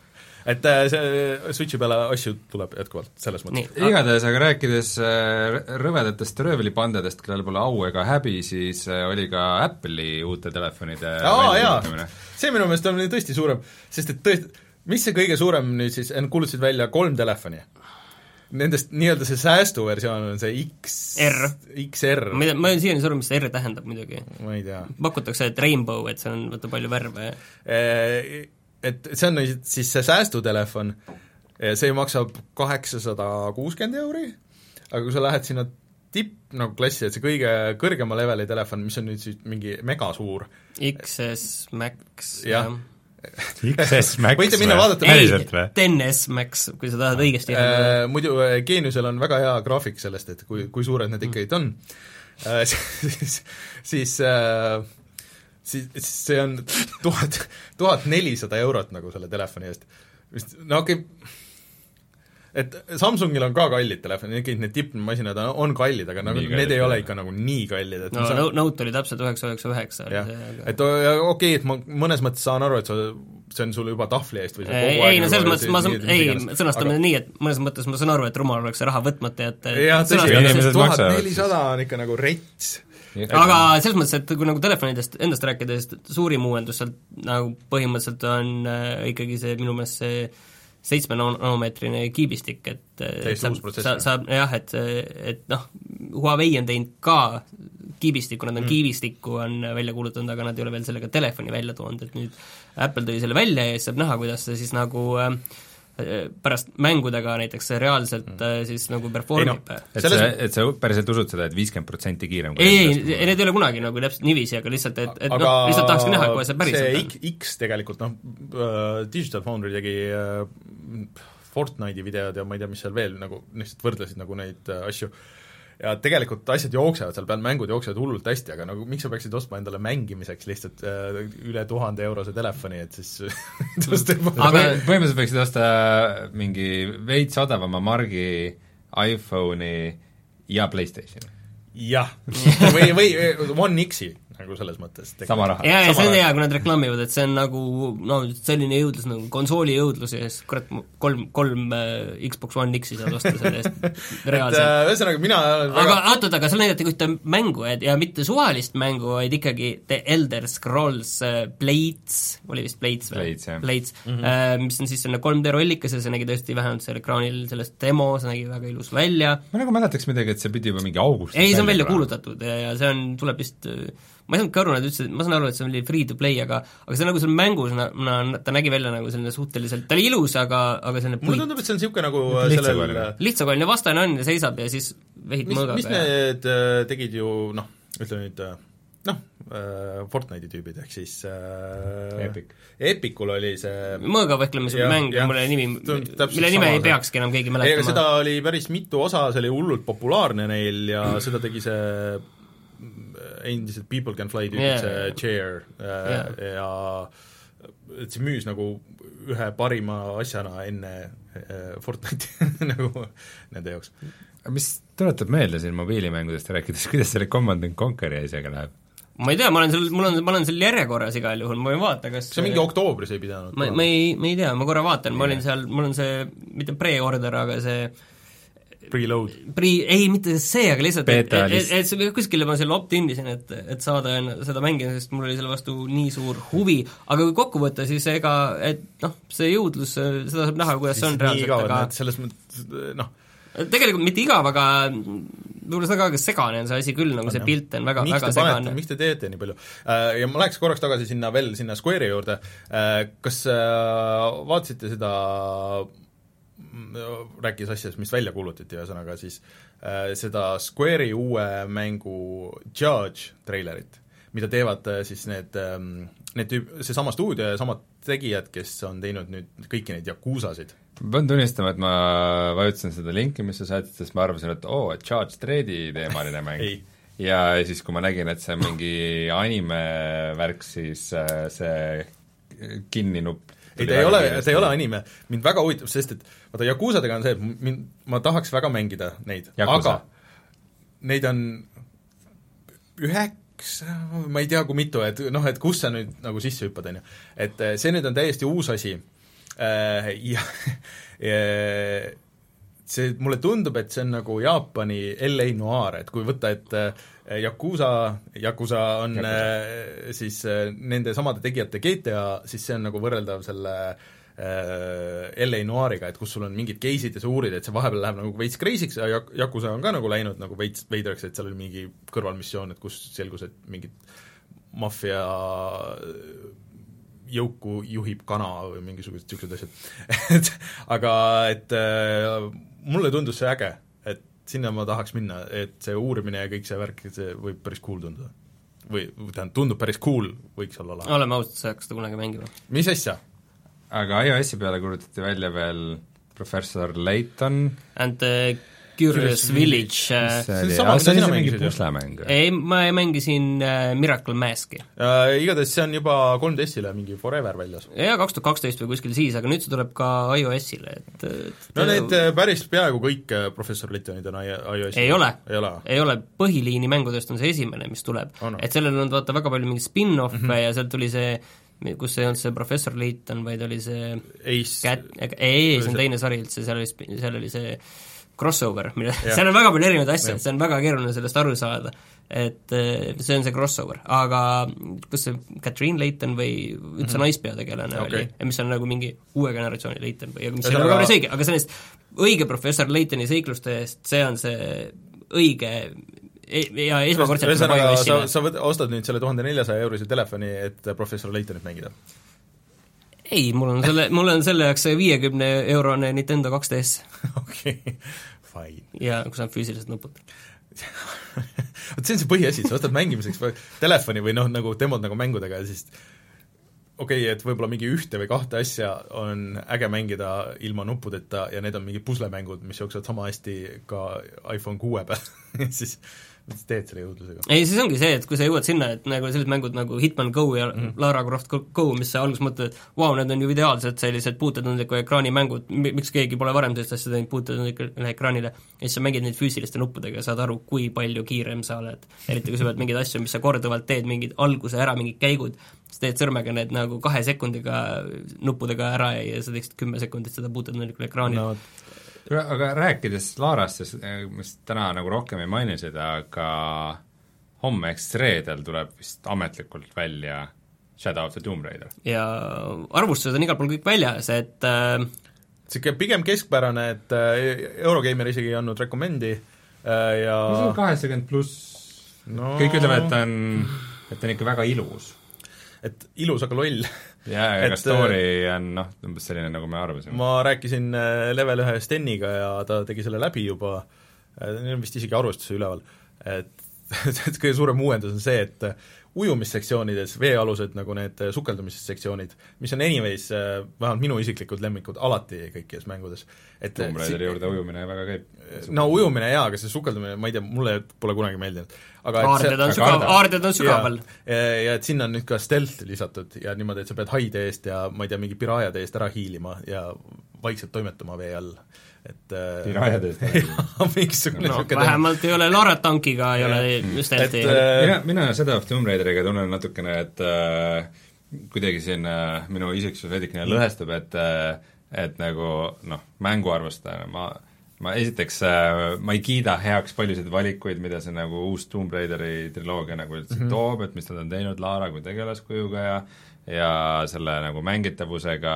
et äh, see Switchi peale asju tuleb jätkuvalt, selles mõttes. igatahes, aga rääkides äh, rõvedatest röövlipandadest, kellel pole au ega häbi, siis äh, oli ka Apple'i uute telefonide väljakuulutamine. see minu meelest on tõesti suurem, sest et tõesti, mis see kõige suurem nüüd siis, kuulutasid välja kolm telefoni nendest nii-öelda see säästuversioon on see X R. XR. ma ei tea, ma ei siiani aru, mis see R tähendab muidugi. ma ei tea. pakutakse, et rainbow, et see on vaata palju värve. Et see on siis see säästutelefon, see maksab kaheksasada kuuskümmend euri, aga kui sa lähed sinna tipp nagu klassi, et see kõige kõrgema leveli telefon, mis on nüüd siis mingi megasuur. XS Max, jah. ja XS Max võite minna vaadata päriselt või? TNS Max, kui sa tahad õigesti äh, muidu äh, Geeniusel on väga hea graafik sellest, et kui, kui suured need ikkagi on. Äh,, siis, siis äh, siis, siis see on tuhat, tuhat nelisada eurot nagu selle telefoni eest. vist, no okei. Okay,, et Samsungil on ka kallid telefonid, ikkagi need tippmasinad on kallid, aga nagu need ei ole ikka nagu nii kallid, et no saan... Note oli täpselt üheksa, üheksa, üheksa oli see, aga et okei okay,, et ma mõnes mõttes saan aru, et sa, see on sul juba tahvli eest või ei, ei no selles mõttes ma saan, ei, sõnastame aga... nii, et mõnes mõttes ma saan aru, et rumal oleks see raha võtmata jätta jah, tõsi, tuhat nelisada on ikka nagu rets aga selles mõttes, et kui nagu telefonidest endast rääkida, siis suurim uuendus sealt nagu põhimõtteliselt on äh, ikkagi see minu meelest see seitsme nanomeetrine kiibistik, et saab, saab, saab jah, et, et noh, Huawei on teinud ka kiibistikku, nad on mm. kiibistikku on välja kuulutanud, aga nad ei ole veel sellega telefoni välja toonud, et nüüd Apple tõi selle välja ja siis saab näha, kuidas see siis nagu äh, pärast mängudega näiteks reaalselt mm. siis nagu performib. No, et Selles... sa, et sa päriselt usud seda et, et viiskümmend protsenti kiirem ei, ei, need ei ole kunagi nagu täpselt niiviisi, aga lihtsalt, et, et aga noh, lihtsalt tahakski näha, kuidas see päriselt see X, X tegelikult noh uh,, Digital Foundry tegi uh, Fortnite'i videod ja ma ei tea, mis seal veel nagu, lihtsalt võrdlesid nagu neid asju uh,, ja tegelikult asjad jooksevad seal peal, mängud jooksevad hullult hästi, aga nagu miks sa peaksid ostma endale mängimiseks lihtsalt äh, üle tuhande eurose telefoni, et siis aga põhimõtteliselt võiksid osta mingi veits odavama margi iPhone'i ja PlayStationi. jah, või, või One X-i nagu selles mõttes. sama raha. jaa, ja see on hea, kui nad reklaamivad, et see on nagu no selline jõudlus nagu konsooli jõudlus ja siis kurat, kolm, kolm äh, Xbox One X-i saad osta selle eest reaalselt. Äh, ühesõnaga, mina väga... aga oot-oot, aga seal näidati ühte mängu, et ja mitte suvalist mängu, vaid ikkagi The Elder Scrolls äh, Blades, oli vist Blades või? Blades, mm, -hmm. äh, mis on siis selline 3D rollikas ja see nägi tõesti vähemalt seal ekraanil sellest demo, see nägi väga ilus välja. ma nagu mäletaks midagi, et see pidi juba mingi augustis ei, see on välja kuulutatud ja, ja see on, tuleb vist ma ei saanudki aru, nad ütlesid, ma saan aru, et see oli free to play, aga aga see nagu seal mängus, na-, ta nägi välja nagu selline suhteliselt, ta oli ilus, aga, aga selline mulle tundub, et see on niisugune nagu sellel lihtsakoeline vastane on ja seisab ja siis vehib mõõgaga. mis need äh, tegid ju noh, ütleme nüüd äh, noh, äh, Fortnite'i tüübid, ehk siis äh, Epic. Epicul oli see mõõga vehklemise mäng, mille nimi, mille nime ei peakski enam keegi mäletama. seda oli päris mitu osa, see oli hullult populaarne neil ja seda tegi see endiselt People Can Fly tüübid yeah., see Chair äh, yeah. ja et see müüs nagu ühe parima asjana enne äh, Fortnite'i nagu nende jaoks. mis tuletab meelde siin mobiilimängudest rääkides, kuidas selle Command and Conquer'i asjaga läheb? ma ei tea, ma olen seal, mul on, ma olen seal järjekorras igal juhul, ma võin vaadata, kas see mingi oktoobris ei pidanud? ma, ma ei, ma ei tea, ma korra vaatan, ma olin seal, mul on see, mitte pre-order, aga see Preload? Pre, ei, mitte see, aga lihtsalt et, et, et, et see kuskile ma selle opt-in isin, et, et saada seda mängida, sest mul oli selle vastu nii suur huvi, aga kui kokku võtta, siis ega et noh, see jõudlus, seda saab näha, kuidas see on reaalselt, aga selles mõttes noh, tegelikult mitte igav, aga võib-olla seda ka segane on see asi küll, nagu see pilt on väga, väga segane. miks te teete nii palju? Äh, ja ma läheks korraks tagasi sinna veel, sinna Square'i juurde, äh, kas äh, vaatasite seda rääkis asjadest, mis välja kuulutati, ühesõnaga siis äh, seda Square'i uue mängu Judge treilerit, mida teevad äh, siis need ähm,, need tüüp-, seesama stuudio ja samad tegijad, kes on teinud nüüd kõiki neid Yakuusasid. ma pean tunnistama, et ma vajutasin seda linki, mis sa saatsid, sest ma arvasin, et oo oh,, et Judge Dreadi teemaline mäng. Ja siis, kui ma nägin, et see on mingi anime värk, siis äh, see kinni nupp ei, ta ei ole, ta ei ole anime, mind väga huvitab, sest et vaata, Yakuusadega on see, et mind, ma tahaks väga mängida neid, aga neid on üheksa, ma ei tea, kui mitu, et noh, et kus sa nüüd nagu sisse hüppad, on ju. et eh, see nüüd on täiesti uus asi äh, ja, ja see, mulle tundub, et see on nagu Jaapani LA Noir, et kui võtta, et äh, Yakuusa, Yakuusa on Yakuza. Äh, siis äh, nende samade tegijate GTA, siis see on nagu võrreldav selle äh, LA Noiriga, et kus sul on mingid case'id ja sa uurid, et see vahepeal läheb nagu veits crazy'ks ja Yakuza on ka nagu läinud nagu veits veidraks, et seal oli mingi kõrvalmissioon, et kus selgus, et mingid maffia jõuku juhib kana või mingisugused niisugused asjad et aga et äh, mulle tundus see äge, et sinna ma tahaks minna, et see uurimine ja kõik see värk, see võib päris cool tunduda. või tähendab, tundub päris cool, võiks olla lahe. oleme ausad, sa ei hakka seda kunagi mängima. mis asja? Aga iOS-i peale kuulutati välja veel professor Layton And the Curious Village äh, see oli, aga see oli see mingi puslemäng? ei, ma mängisin äh, Miracle Maski äh,. Igatahes see on juba 3DS-ile mingi Forever väljas. jaa, kaks tuhat kaksteist või kuskil siis, aga nüüd see tuleb ka iOS-ile, et, et no need äh, päris peaaegu kõik äh, Professor Laytonid on iOS-il. ei ole, ei ole, ei ole, põhiliini mängudest on see esimene, mis tuleb et sellel on vaata väga palju mingeid spin-off'e mm -hmm. ja sealt tuli see kus ei olnud see professor Layton, vaid oli see Ace Cat, ei, see on teine sari üldse, seal oli, seal oli see crossover, mille, seal on väga palju erinevaid asju, et see on väga keeruline sellest aru saada. et eh, see on see crossover, aga kas see Catherine Layton või üldse mm -hmm. naispeategelane okay. oli, mis on nagu mingi uue generatsiooni Layton või, mis ei ole väga päris õige, aga sellest õige professor Laytoni seikluste eest, see on see õige ja esmakordselt ühesõnaga, sa, sa võt-, ostad nüüd selle tuhande neljasaja eurise telefoni, et professor Laytonit mängida? ei, mul on selle, mul on selle jaoks see viiekümne eurone Nintendo 2DS. okei, fine. ja kus on füüsilised nupud vot see on see põhiasi, sa ostad mängimiseks telefoni või noh, nagu demod nagu mängudega ja siis okei okay,, et võib-olla mingi ühte või kahte asja on äge mängida ilma nuppudeta ja need on mingid puslemängud, mis jooksevad sama hästi ka iPhone kuue peal siis mis sa teed selle jõudlusega? ei, siis ongi see, et kui sa jõuad sinna, et nagu sellised mängud nagu Hitman Go ja mm -hmm. Lara Croft Go, mis sa alguses mõtled, et vau wow,, need on ju ideaalsed sellised puutetundliku ekraani mängud, miks keegi pole varem sellist asja teinud puutetundlikule ekraanile, ja siis sa mängid neid füüsiliste nuppudega ja saad aru, kui palju kiirem sa oled. eriti kui sa pead mingeid asju, mis sa korduvalt teed, mingid alguse ära, mingid käigud, sa teed sõrmega need nagu kahe sekundiga nuppudega ära ja sa teeksid kümme sekundit seda puutetundlikul ekraanil no aga rääkides Laarast, mis täna nagu rohkem ei maini seda, aga homme ehk siis reedel tuleb vist ametlikult välja Shadow of the Tomb Raider. ja arvustused on igal pool kõik väljas, et niisugune äh, pigem keskpärane, et äh, Eurogeimer isegi ei andnud rekomendi äh, ja no see on kaheksakümmend pluss no... kõik ütlevad, et ta on, et ta on ikka väga ilus. et ilus, aga loll jaa, aga story äh, on noh, umbes selline, nagu me arvasime. ma rääkisin äh, level ühe Steniga ja ta tegi selle läbi juba, äh, neil on vist isegi arvustuse üleval, et et kõige suurem uuendus on see, et ujumissektsioonides, veealused nagu need sukeldumissektsioonid, mis on anyways vähemalt minu isiklikud lemmikud alati kõikides mängudes, et Tomb Raideri juurde ujumine väga käib. no ujumine jaa, aga see sukeldumine, ma ei tea, mulle pole kunagi meeldinud aga aarded on sügav, aarded on sügaval. ja, ja et sinna on nüüd ka stealth lisatud ja niimoodi, et sa pead haide eest ja ma ei tea, mingi pirajade eest ära hiilima ja vaikselt toimetama vee all, et äh, pirajade eest ära hiilima mingisugune no, vähemalt ei ole Lara tankiga ei ole stealth'i. Äh, mina, mina seda Tomb Raideriga tunnen natukene, et äh, kuidagi siin äh, minu isiksus veidikene lõhestub, et äh, et nagu noh, mänguarvustajana ma ma esiteks, äh, ma ei kiida heaks paljusid valikuid, mida see nagu uus Tomb Raideri triloogia nagu üldse mm -hmm. toob, et mis nad on teinud Lara kui tegelaskujuga ja ja selle nagu mängitavusega,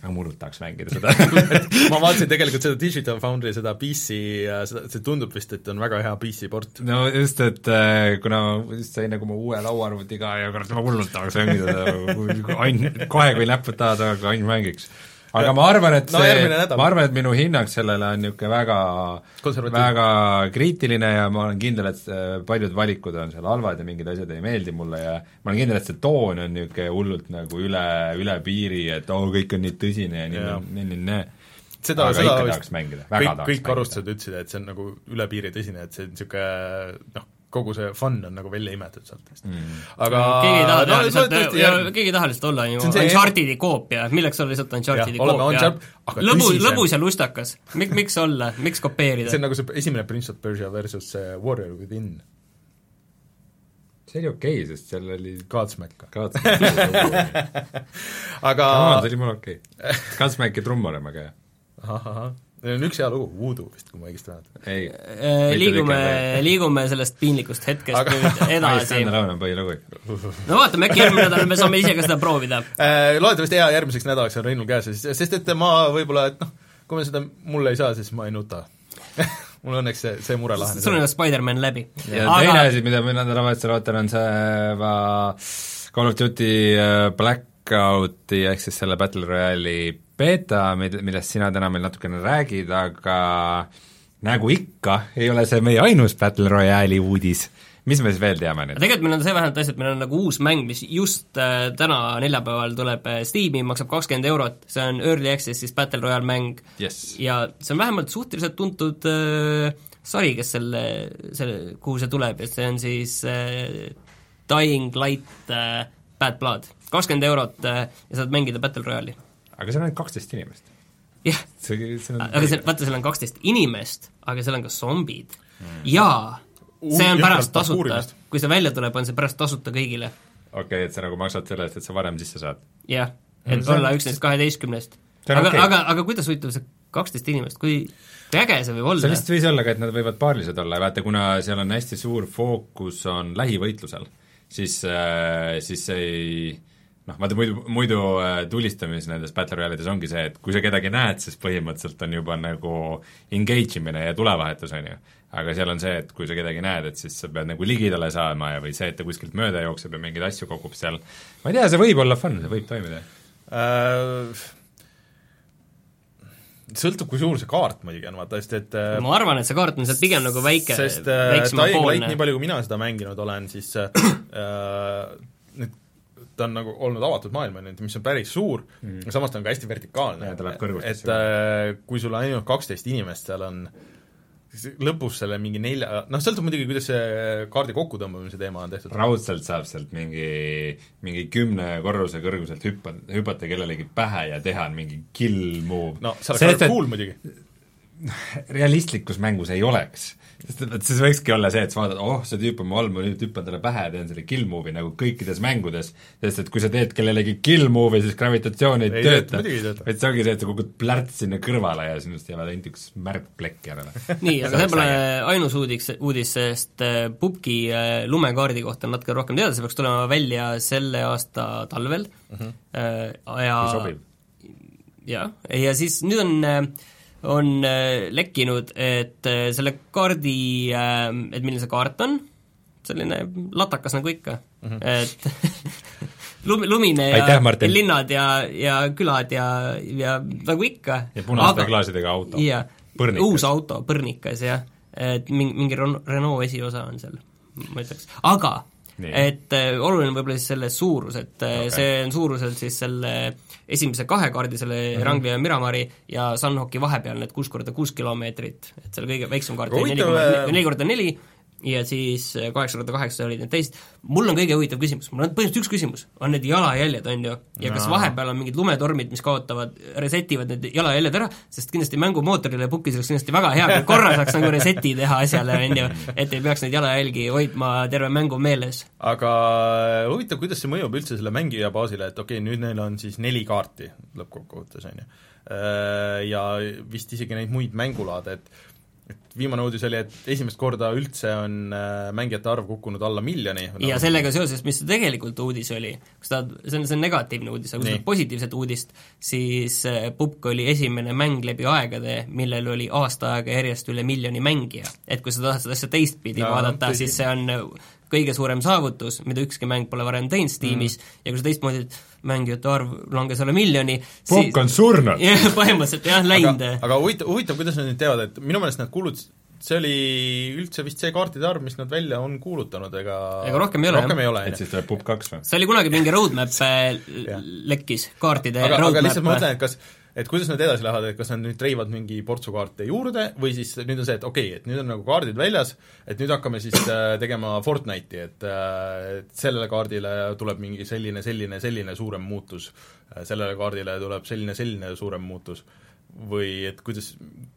aga ma hullult tahaks mängida seda ma vaatasin tegelikult seda Digital Foundry, seda PC, seda, see tundub vist, et on väga hea PC port. no just, et äh, kuna just sain nagu oma uue lauaarvutiga ja kurat, ma hullult tahaks mängida seda, ain-, kohe kui näpud taha saavad, ainult mängiks aga ma arvan, et no, see, ma arvan, et minu hinnang sellele on niisugune väga väga kriitiline ja ma olen kindel, et paljud valikud on seal halvad ja mingid asjad ei meeldi mulle ja ma olen kindel, et see toon on niisugune hullult nagu üle, üle piiri, et oo oh,, kõik on nii tõsine ja nii, nii, nii, nii seda, seda vist kõik, kõik arvustused ütlesid, et see on nagu üle piiri tõsine, et see on niisugune noh, kogu see fun on nagu välja imetud sealt mm.. aga keegi ei taha teha no, lihtsalt, keegi ei taha lihtsalt olla ju Uncharted'i koopia, milleks olla lihtsalt Uncharted'i koopia? lõbu, lõbus ja lustakas, mik-, miks olla, miks kopeerida? see on nagu see esimene Prince of Persia versus Warrior Within. see oli okei okay,, sest seal oli Godsmack. Godsmack aga see oli mul okei okay.. Godsmacki trumm oli väga hea. ahah, ahah Neil on üks hea lugu, Voodoo vist, kui ma õigesti mäletan. Äh, liigume, liigume sellest piinlikust hetkest Aga... nüüd edasi. on põhilugu ikka. no vaatame, äkki järgmine nädal me saame ise ka seda proovida. Äh, loodetavasti hea, järgmiseks nädalaks on Reinul käes, sest et ma võib-olla, et noh, kui me seda mulle ei saa, siis ma ei nuta mul õnneks see, see mure lahenes. sul on Spider-man läbi. ja Aga... teine asi, mida ma nädalavahetusel ootan, on see Call of Duty Blackouti ehk siis selle Battle Royale'i beeta, millest sina täna meil natukene räägid, aga nagu ikka, ei ole see meie ainus Battle Royale'i uudis. mis me siis veel teame nüüd? tegelikult meil on see vähemalt asi, et meil on nagu uus mäng, mis just äh, täna neljapäeval tuleb äh, Steam'i, maksab kakskümmend eurot, see on Early Access siis Battle Royale mäng yes. ja see on vähemalt suhteliselt tuntud äh, sari, kes selle, selle, kuhu see tuleb ja see on siis äh, Dying Light äh, Bad Blood. kakskümmend eurot äh, ja saad mängida Battle Royale'i aga seal on ainult kaksteist inimest. jah, aga see, vaata, seal on kaksteist inimest, aga seal on ka zombid mm. ja see on pärast tasuta, kui see välja tuleb, on see pärast tasuta kõigile. okei okay,, et sa nagu maksad selle eest, et sa varem sisse saad? jah, et mm, olla üks neist kaheteistkümnest. aga okay., aga, aga kuidas huvitav see kaksteist inimest, kui kui äge see võib olla? see lihtsalt võis olla ka, et nad võivad paarilised olla ja vaata, kuna seal on hästi suur fookus on lähivõitlusel, siis, äh, siis ei noh, vaata muidu, muidu äh, tulistamis nendes Battle Royale'ides ongi see, et kui sa kedagi näed, siis põhimõtteliselt on juba nagu engage imine ja tulevahetus, on ju. aga seal on see, et kui sa kedagi näed, et siis sa pead nagu ligidale saama ja või see, et ta kuskilt mööda jookseb ja mingeid asju kogub seal, ma ei tea, see võib olla fun, see võib toimida äh,. sõltub, kui suur see kaart muidugi on, vaata, sest et äh, ma arvan, et see kaart on sealt pigem nagu väike, sest Dying Light, nii palju kui mina seda mänginud olen, siis äh, need ta on nagu olnud avatud maailm, on ju, mis on päris suur mm., aga samas ta on ka hästi vertikaalne. et äh, kui sul on ainult kaksteist inimest seal on, lõpus selle mingi nelja, noh, sõltub muidugi, kuidas see kaardi kokkutõmbamise teema on tehtud. raudselt saab sealt mingi, mingi kümne korruse kõrguselt hüppa, hüpata kellelegi pähe ja teha mingi kill move. no see oleks väga cool muidugi. realistlikus mängus ei oleks sest et siis võikski olla see, et sa vaatad, oh, see tüüp on mu all, ma nüüd hüppan talle pähe ja teen selle kill move'i nagu kõikides mängudes, sest et kui sa teed kellelegi kill move'i, siis gravitatsioon ei, ei tööta, vaid see ongi see, et sa kogud plärts sinna kõrvale ja sinust jäävad ainult üks märkplekk järele. nii, aga see pole ainus uudiks, uudis, sest äh, pubgi äh, lumekaardi kohta on natuke rohkem teada, see peaks tulema välja selle aasta talvel uh mhm. äh, -huh. ja jah, ja siis nüüd on on äh, lekkinud, et äh, selle kaardi, äh, et milline see kaart on, selline latakas nagu ikka mm, -hmm. et lumi, lumine ja Aitäh, linnad ja, ja külad ja, ja nagu ikka. ja punaste aga, klaasidega auto. uus auto, põrnikas jah, et mingi, mingi Renault esiosa on seal, ma ütleks, aga Nii. et äh, oluline on võib-olla siis selle suurus, et okay. see on suuruselt siis selle esimese kahe kaardi, selle mm -hmm. Wrangli ja Miramari ja Sunhawki vahepeal need kuus korda kuus kilomeetrit, et selle kõige väiksem kaart oli korda neli korda neli ja siis äh, kaheksa korda kaheksa olid need teised, mul on kõige huvitav küsimus, mul on põhimõtteliselt üks küsimus, on need jalajäljed, on ju, ja kas no. vahepeal on mingid lumetormid, mis kaotavad, reset ivad need jalajäljed ära, sest kindlasti mängumootorile ja pukis oleks kindlasti väga hea, kui korra saaks nagu reset'i teha asjale, on ju, et ei peaks neid jalajälgi hoidma terve mängu meeles. aga äh, huvitav, kuidas see mõjub üldse selle mängija baasile, et okei okay,, nüüd neil on siis neli kaarti lõppkokkuvõttes, on ju, äh, ja vist isegi neid muid mängulaade, et et viimane uudis oli, et esimest korda üldse on äh, mängijate arv kukkunud alla miljoni. ja sellega seoses, mis tegelikult uudis oli, kui sa tahad, see on, see on negatiivne uudis, aga kui sa tahad positiivset uudist, siis äh, Pupk oli esimene mäng läbi aegade, millel oli aasta aega järjest üle miljoni mängija. et kui sa tahad seda asja teistpidi ja, vaadata, siis see on kõige suurem saavutus, mida ükski mäng pole varem teinud Steamis mm. ja kui sa teistmoodi, et mängijate arv langes alla miljoni Pukk siis... on surnud! jah, põhimõtteliselt jah, läinud. aga, aga huvitav, huvitav, kuidas nad nüüd teevad, et minu meelest nad kuulutasid see oli üldse vist see kaartide arv, mis nad välja on kuulutanud, ega ega rohkem ei ole, jah? et siis tuleb PUB kaks või? see oli kunagi mingi roadmap lekkis, kaartide aga, roadmap aga lihtsalt ma mõtlen, et kas et kuidas nad edasi lähevad, et kas nad nüüd treivad mingi portsu kaarte juurde või siis nüüd on see, et okei okay,, et nüüd on nagu kaardid väljas, et nüüd hakkame siis äh, tegema Fortnite'i, et äh, et sellele kaardile tuleb mingi selline, selline, selline suurem muutus, äh, sellele kaardile tuleb selline, selline suurem muutus. Või et kuidas,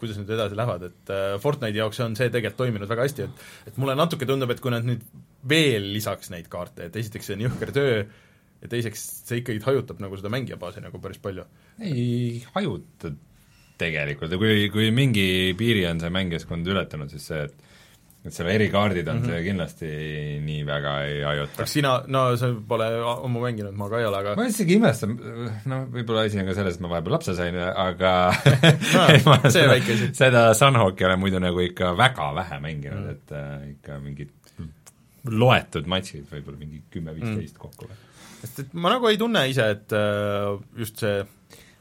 kuidas nüüd edasi lähevad, et Fortnite'i jaoks on see tegelikult toiminud väga hästi, et et mulle natuke tundub, et kui nad nüüd veel lisaks neid kaarte, et esiteks see on jõhker töö, ja teiseks see ikkagi hajutab nagu seda mängijabaasi nagu päris palju. ei hajuta tegelikult ja kui, kui mingi piiri on see mängijaskond ületanud, siis see, et et seal erikaardid on mm, -hmm. see kindlasti nii väga ei hajuta. kas sina, no sa pole ammu mänginud, ma ka ei ole, aga ma isegi imestan, noh, võib-olla asi on ka selles, et ma vahepeal lapse sain, aga no, see seda, väike asi. seda Sunhawki olen muidu nagu ikka väga vähe mänginud mm, -hmm. et äh, ikka mingid loetud matšid, võib-olla mingi kümme-viisteist mm. kokku või. Sest et ma nagu ei tunne ise, et äh, just see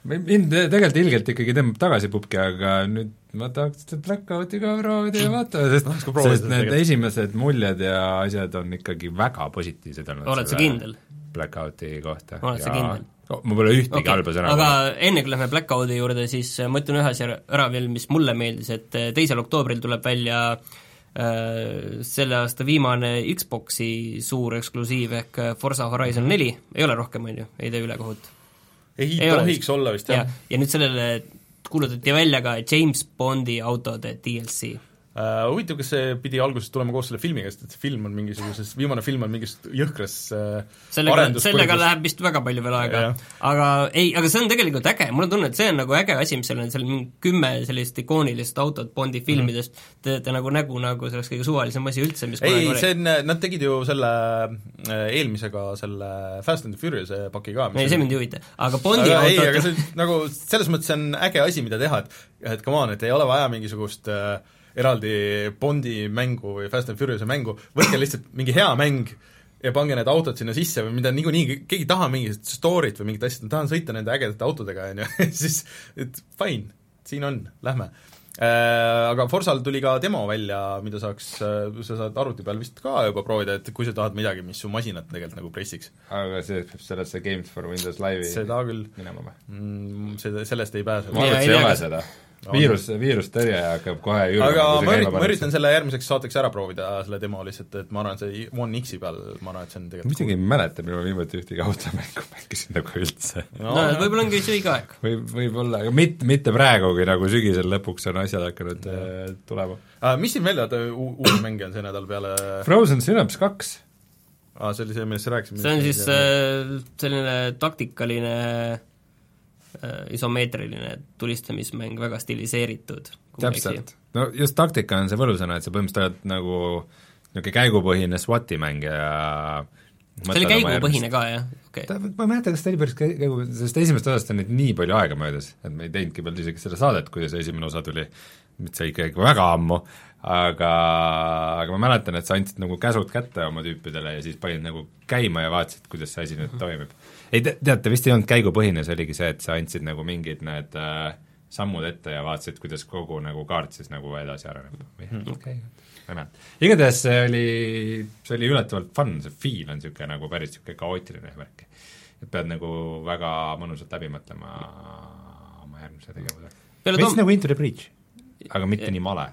mind tegelikult ilgelt ikkagi tõmbab tagasi pubki, aga nüüd ma tahaks seda Blackouti ka proovida ja vaatame, sest, sest need tegelikult. esimesed muljed ja asjad on ikkagi väga positiivsed olnud. oled sa kindel? Blackouti kohta. oled sa kindel? ma pole ühtegi okay. halba sõna aga enne, kui lähme Blackouti juurde, siis äh, ma ütlen ühe asja ära veel, mis mulle meeldis, et äh, teisel oktoobril tuleb välja äh, selle aasta viimane Xboxi suur eksklusiiv ehk Forsa Horizon neli, ei ole rohkem, on ju, ei tee ülekohut? ei, ei tohiks olla vist, jah. Ja,. ja nüüd sellele kuulutati välja ka James Bondi autode DLC Uh, huvitav, kas see pidi alguses tulema koos selle filmiga, sest et see film on mingisuguses, viimane film on mingist jõhkras uh, sellega, sellega läheb vist väga palju veel aega, aga ei, aga see on tegelikult äge, mul on tunne, et see on nagu äge asi, mis seal on, seal on kümme sellist ikoonilist autot Bondi mhm. filmidest mm, -hmm. teete nagu nägu, nagu see oleks kõige suvalisem asi üldse, mis ei, see on, nad tegid ju selle äh, eelmisega selle Fast and Furious'e paki ka. ei, see mind ei huvita, aga Bondi aga, autod ei, aga see nagu selles mõttes on äge asi, mida teha, et et come on, et ei ole vaja mingisugust äh, eraldi Bondi mängu või Fast and Furious'e mängu, võtke lihtsalt mingi hea mäng ja pange need autod sinna sisse või mida niikuinii, keegi ei taha mingit story't või mingit asja, ma tahan sõita nende ägedate autodega, on ju, siis et fine, siin on, lähme äh, aga Forsal tuli ka demo välja, mida saaks, äh, sa saad arvuti peal vist ka juba proovida, et kui sa tahad midagi, mis su masinat tegelikult nagu pressiks. aga see peab sellesse Games for Windows Live'i seda küll minema või mm,? Seda, sellest ei pääse. ma arvan, et see ei ole seda viirus, viirustõrje hakkab kohe aga ma üritan, ma üritan selle järgmiseks saateks ära proovida, selle demo lihtsalt, et ma arvan, et see One X-i peal, ma arvan, et see on tegelikult muidugi ei mäleta, millal ma viimati ühtegi automängu mängisin nagu üldse. no, no võib-olla ongi see õige aeg. võib, võib-olla, aga mitte, mitte praegugi, nagu sügisel lõpuks on asjad hakanud äh, tulema uh,. Mis siin veel, oota, uus mäng on see nädal peale Frozen Synapse kaks aa ah,, see oli see, millest sa rääkisid? see on siis äh, selline taktikaline Äh, isomeetriline tulistamismäng, väga stiliseeritud. täpselt, no just taktika on see võlusõna, et sa põhimõtteliselt oled nagu niisugune käigupõhine SWAT-i mäng ja see oli käigupõhine ka, jah? okay.. ma ei mäleta, kas ta oli päris käigu, sest esimesest osast on nüüd nii palju aega möödas, et me ei teinudki veel isegi seda saadet, kui see esimene osa tuli, nüüd see ikka väga ammu, aga, aga ma mäletan, et sa andsid nagu käsud kätte oma tüüpidele ja siis panid nagu käima ja vaatasid, kuidas see asi nüüd toimib ei te, teate, vist ei olnud käigupõhine, see oligi see, et sa andsid nagu mingid need äh, sammud ette ja vaatasid, kuidas kogu nagu kaart siis nagu edasi areneb või hmm. okei okay., ma ei mäleta. igatahes see oli, see oli üllatavalt fun, see feel on niisugune nagu päris niisugune kaootiline värk. et pead nagu väga mõnusalt läbi mõtlema oma järgmise tegevuse. veits nagu Into the Breach, aga mitte nii male.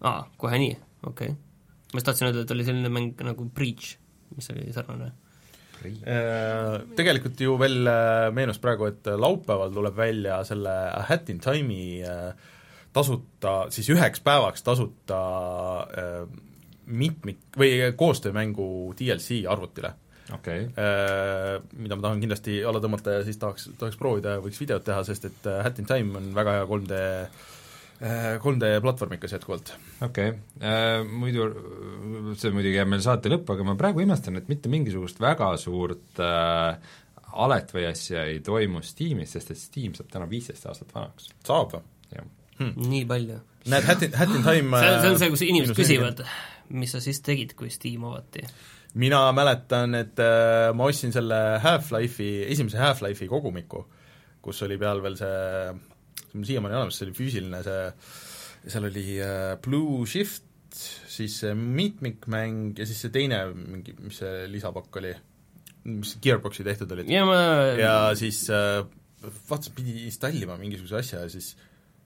aa, kohe nii, okei okay.. ma just tahtsin öelda, et oli selline mäng nagu Breach, mis oli sarnane tegelikult ju veel äh, meenus praegu, et laupäeval tuleb välja selle A Hat in Time'i äh, tasuta, siis üheks päevaks tasuta mitmik- või koostöömängu DLC arvutile. Okay.. Mida ma tahan kindlasti alla tõmmata ja siis tahaks, tahaks proovida ja võiks videot teha, sest et Hat in Time on väga hea 3D 3D äh, platvormikas jätkuvalt. okei okay., äh, muidu see muidugi jääb meil saate lõppu, aga ma praegu imestan, et mitte mingisugust väga suurt äh, alet või asja ei toimu Steamis, sest et Steam saab täna viisteist aastat vanaks. saab või? Hmm. nii palju. näed, Hat in, Hat in Time see on, see on see, kus inimesed küsivad, mis sa siis tegid, kui Steam avati? mina mäletan, et äh, ma ostsin selle Half-Life'i, esimese Half-Life'i kogumiku, kus oli peal veel see on siiamaani olemas, see oli füüsiline, see, seal oli äh, Blue Shift, siis see mitmikmäng ja siis see teine mingi, mis see lisapakk oli, mis Gearboxi tehtud olid. ja ma ja siis äh, vaatasin, pidi installima mingisuguse asja ja siis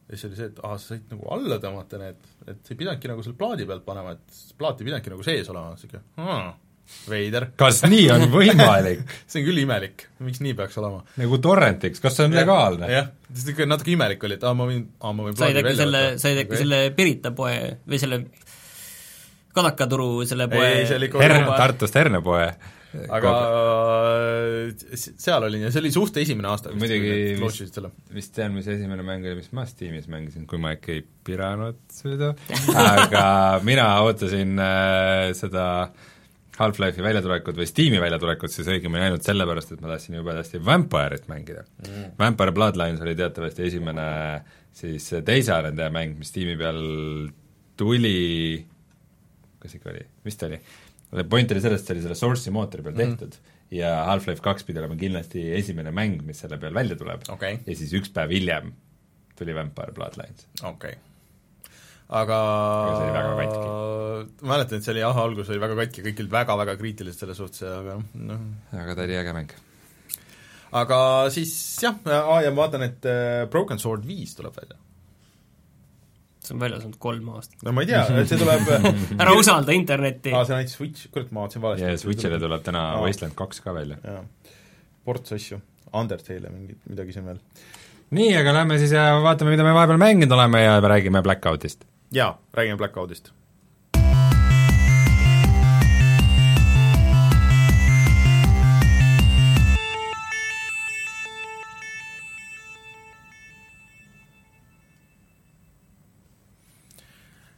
ja siis oli see, et aa, sa said nagu alla tõmmata need, et sa ei pidanudki nagu selle plaadi pealt panema, et plaat ei pidanudki nagu sees olema, niisugune veider. kas nii on võimalik? See on küll imelik, miks nii peaks olema? nagu torrentiks, kas see on ja, legaalne? jah, ikka natuke imelik oli, et aa, ma võin, aa, ma võin said äkki selle, said äkki selle Pirita poe või selle Kadakaturu selle poe ei, see oli Herne, Tartust Herne poe? aga Kogu... seal olin ja see oli suht esimene aasta muidugi vist, vist tean, mis esimene mäng oli, mis ma Steamis mängisin, kui ma ikka ei piranud seda, aga mina ootasin äh, seda Half-Life'i väljatulekut või Steam'i väljatulekut siis õigemini ainult sellepärast, et ma tahtsin jubedasti Vampire'it mängida mm.. Vampire Bloodlines oli teatavasti esimene siis teise arendaja mäng, mis Steam'i peal tuli, kas ikka oli, vist oli point oli selles, et see oli selle Source'i mootori peal mhm. tehtud mm. ja Half-Life kaks pidi olema kindlasti esimene mäng, mis selle peal välja tuleb okay. ja siis üks päev hiljem tuli Vampire Bloodlines. okei okay. aga aga ma mäletan, et see oli jah, algus oli väga katki, kõik olid väga-väga kriitilised selle suhtes, aga noh. aga ta oli äge mäng. aga siis jah, ja ma vaatan, et äh, Broken Sword viis tuleb välja see on väljas olnud kolm aastat. no ma ei tea, see tuleb ära usalda internetti! aa, see on ainult Switch, kurat, ma vaatasin valesti. jaa, Switchile tuleb täna aa. Wasteland kaks ka välja. ports asju, Undertale ja mingit, midagi siin veel. nii, aga lähme siis ja vaatame, mida me vahepeal mänginud oleme ja räägime Blackoutist. jaa, räägime Blackoutist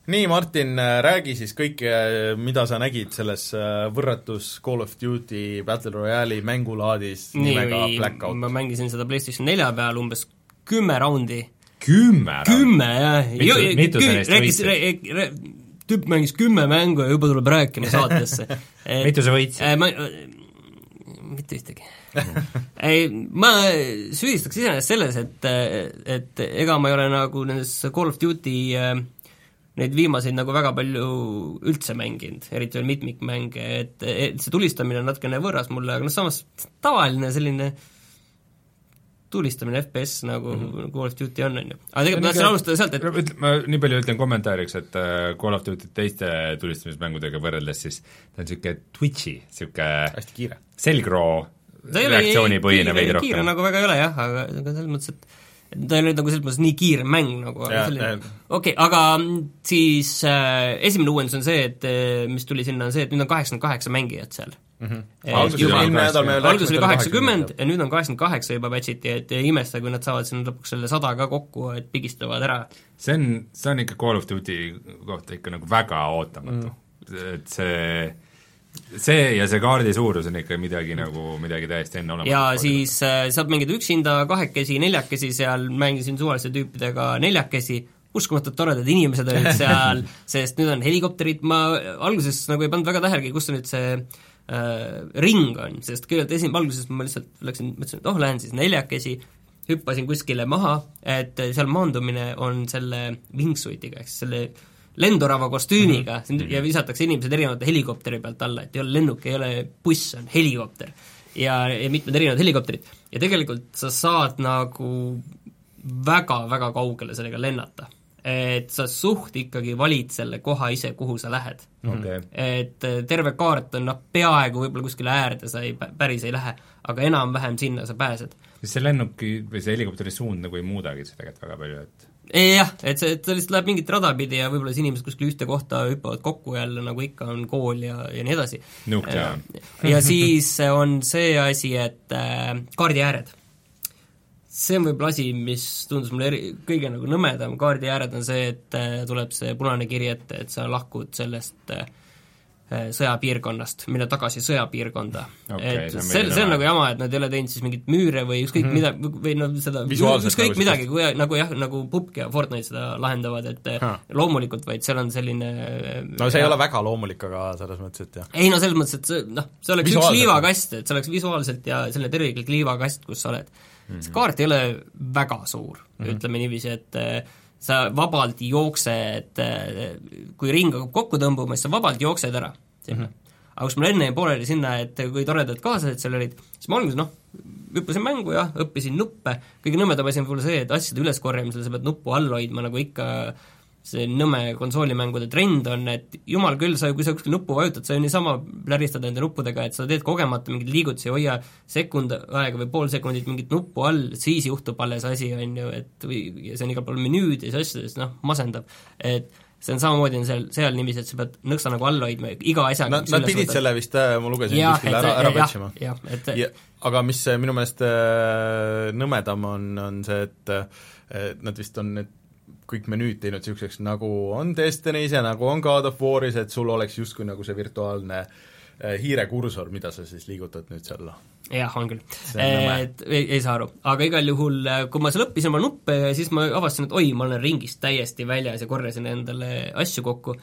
nii, Martin, äh, räägi siis kõike, mida sa nägid selles äh, võrratus Call of Duty Battle Royale'i mängulaadis nimega Blackout? ma mängisin seda PlayStation nelja peal umbes kümme raundi. kümme kümme, jah. mitu, mitu neist võitsid? tüüp mängis kümme mängu ja juba tuleb rääkima saatesse mitu sa võitsid? Äh, ma, mitte ühtegi ei, ma süüdistaks iseenesest selles, et, et ega ma ei ole nagu nendes Call of Duty äh, neid viimaseid nagu väga palju üldse mänginud, eriti veel mitmikmänge, et, et see tulistamine on natukene võõras mulle, aga noh, samas tavaline selline tulistamine FPS nagu mm -hmm. Call of Duty on, on ju. aga tegelikult ma tahtsin alustada sealt, et ütle, ma nii palju ütlen kommentaariks, et äh, Call of Duty teiste tulistamismängudega võrreldes siis ta on niisugune twitchy, niisugune hästi kiire. selgroo reaktsioonipõhine veidi rohkem. kiire nagu väga ei ole jah, aga, aga selles mõttes, et ta ei ole nagu selles mõttes nii kiire mäng nagu, aga selline, okei okay,, aga siis äh, esimene uuendus on see, et äh, mis tuli sinna, on see, et nüüd on kaheksakümmend kaheksa mängijat seal mm. -hmm. alguses oli kaheksakümmend ja nüüd on kaheksakümmend kaheksa juba batch'iti, et ei imesta, kui nad saavad sinna lõpuks selle sada ka kokku, et pigistavad ära. see on, see on ikka Call of Duty kohta ikka nagu väga ootamatu mm., et see see ja see kaardi suurus on ikka midagi nagu, midagi täiesti enneolematut. ja siis äh, saab mängida üksinda, kahekesi, neljakesi, seal mängisin suvaliste tüüpidega neljakesi, uskumatult toredad inimesed olid seal sest nüüd on helikopterid, ma alguses nagu ei pannud väga tähelegi, kus nüüd see äh, ring on, sest kõigepealt esim-, alguses ma lihtsalt läksin, mõtlesin, et oh, lähen siis neljakesi, hüppasin kuskile maha, et seal maandumine on selle wingsuitiga, ehk siis selle lendorava kostüümiga mm -hmm. ja visatakse inimesed erinevate helikopteri pealt alla, et ei ole lennuk, ei ole buss, on helikopter. ja, ja mitmed erinevad helikopterid. ja tegelikult sa saad nagu väga-väga kaugele sellega lennata. et sa suht ikkagi valid selle koha ise, kuhu sa lähed okay.. et äh, terve kaart on noh, peaaegu võib-olla kuskile äärde sa ei, päris ei lähe, aga enam-vähem sinna sa pääsed. see lennuki või see helikopteri suund nagu ei muudagi seda tegelikult väga palju, et jah, et see, et ta lihtsalt läheb mingit rada pidi ja võib-olla siis inimesed kuskil ühte kohta hüppavad kokku jälle, nagu ikka on kool ja, ja nii edasi. ja, ja siis on see asi, et äh, kaardiääred. see on võib-olla asi, mis tundus mulle eri, kõige nagu nõmedam, kaardiääred on see, et äh, tuleb see punane kiri ette, et sa lahkud sellest äh, sõjapiirkonnast, mine tagasi sõjapiirkonda okay,. et see, see on nagu jama, et nad ei ole teinud siis mingeid müüre või ükskõik mm -hmm. mida, või noh, seda ükskõik nagu midagi, kui nagu jah, nagu Pupk ja Fortnite seda lahendavad, et ha. loomulikult, vaid seal on selline no see ja, ei ole väga loomulik, aga selles mõttes, et jah. ei no selles mõttes, et see noh, see oleks üks liivakast, et see oleks visuaalselt ja selline terviklik liivakast, kus sa oled mm. -hmm. see kaart ei ole väga suur mm, -hmm. ütleme niiviisi, et sa vabalt jooksed, kui ring hakkab kokku tõmbuma, siis sa vabalt jooksed ära sinna mm. -hmm. aga kus mul enne jäi pooleli sinna, et kui toredad kaaslased seal olid, siis ma alguses noh, hüppasin mängu jah, õppisin nuppe, kõige nõmedam asi on võib-olla see, et asjade üleskorjamisel sa pead nuppu all hoidma, nagu ikka see nõme konsoolimängude trend on, et jumal küll, sa, kui sa kuskil nuppu vajutad, sa ju niisama pläristad nende nuppudega, et sa teed kogemata mingeid liigutusi, hoia sekund aega või pool sekundit mingit nuppu all, siis juhtub alles asi, on ju, et või ja see on igal pool menüüd ja asjades, noh, masendav. et see on samamoodi on seal, seal niiviisi, et sa pead nõksa nagu all hoidma iga asjaga Nad, nad pidid võtad. selle vist, äh, ma lugesin ja, kuskil ära, ära patch ima. jah, et ja, aga mis minu meelest äh, nõmedam on, on see, et et nad vist on need kõik menüüd teinud niisuguseks, nagu on Destiny's ja nagu on God of War'is, et sul oleks justkui nagu see virtuaalne äh, hiirekursor, mida sa siis liigutad nüüd seal jah, on küll. et ei, ei saa aru, aga igal juhul, äh, kui ma seal õppisin oma nuppe, siis ma avastasin, et oi, ma olen ringist täiesti väljas ja korjasin endale asju kokku.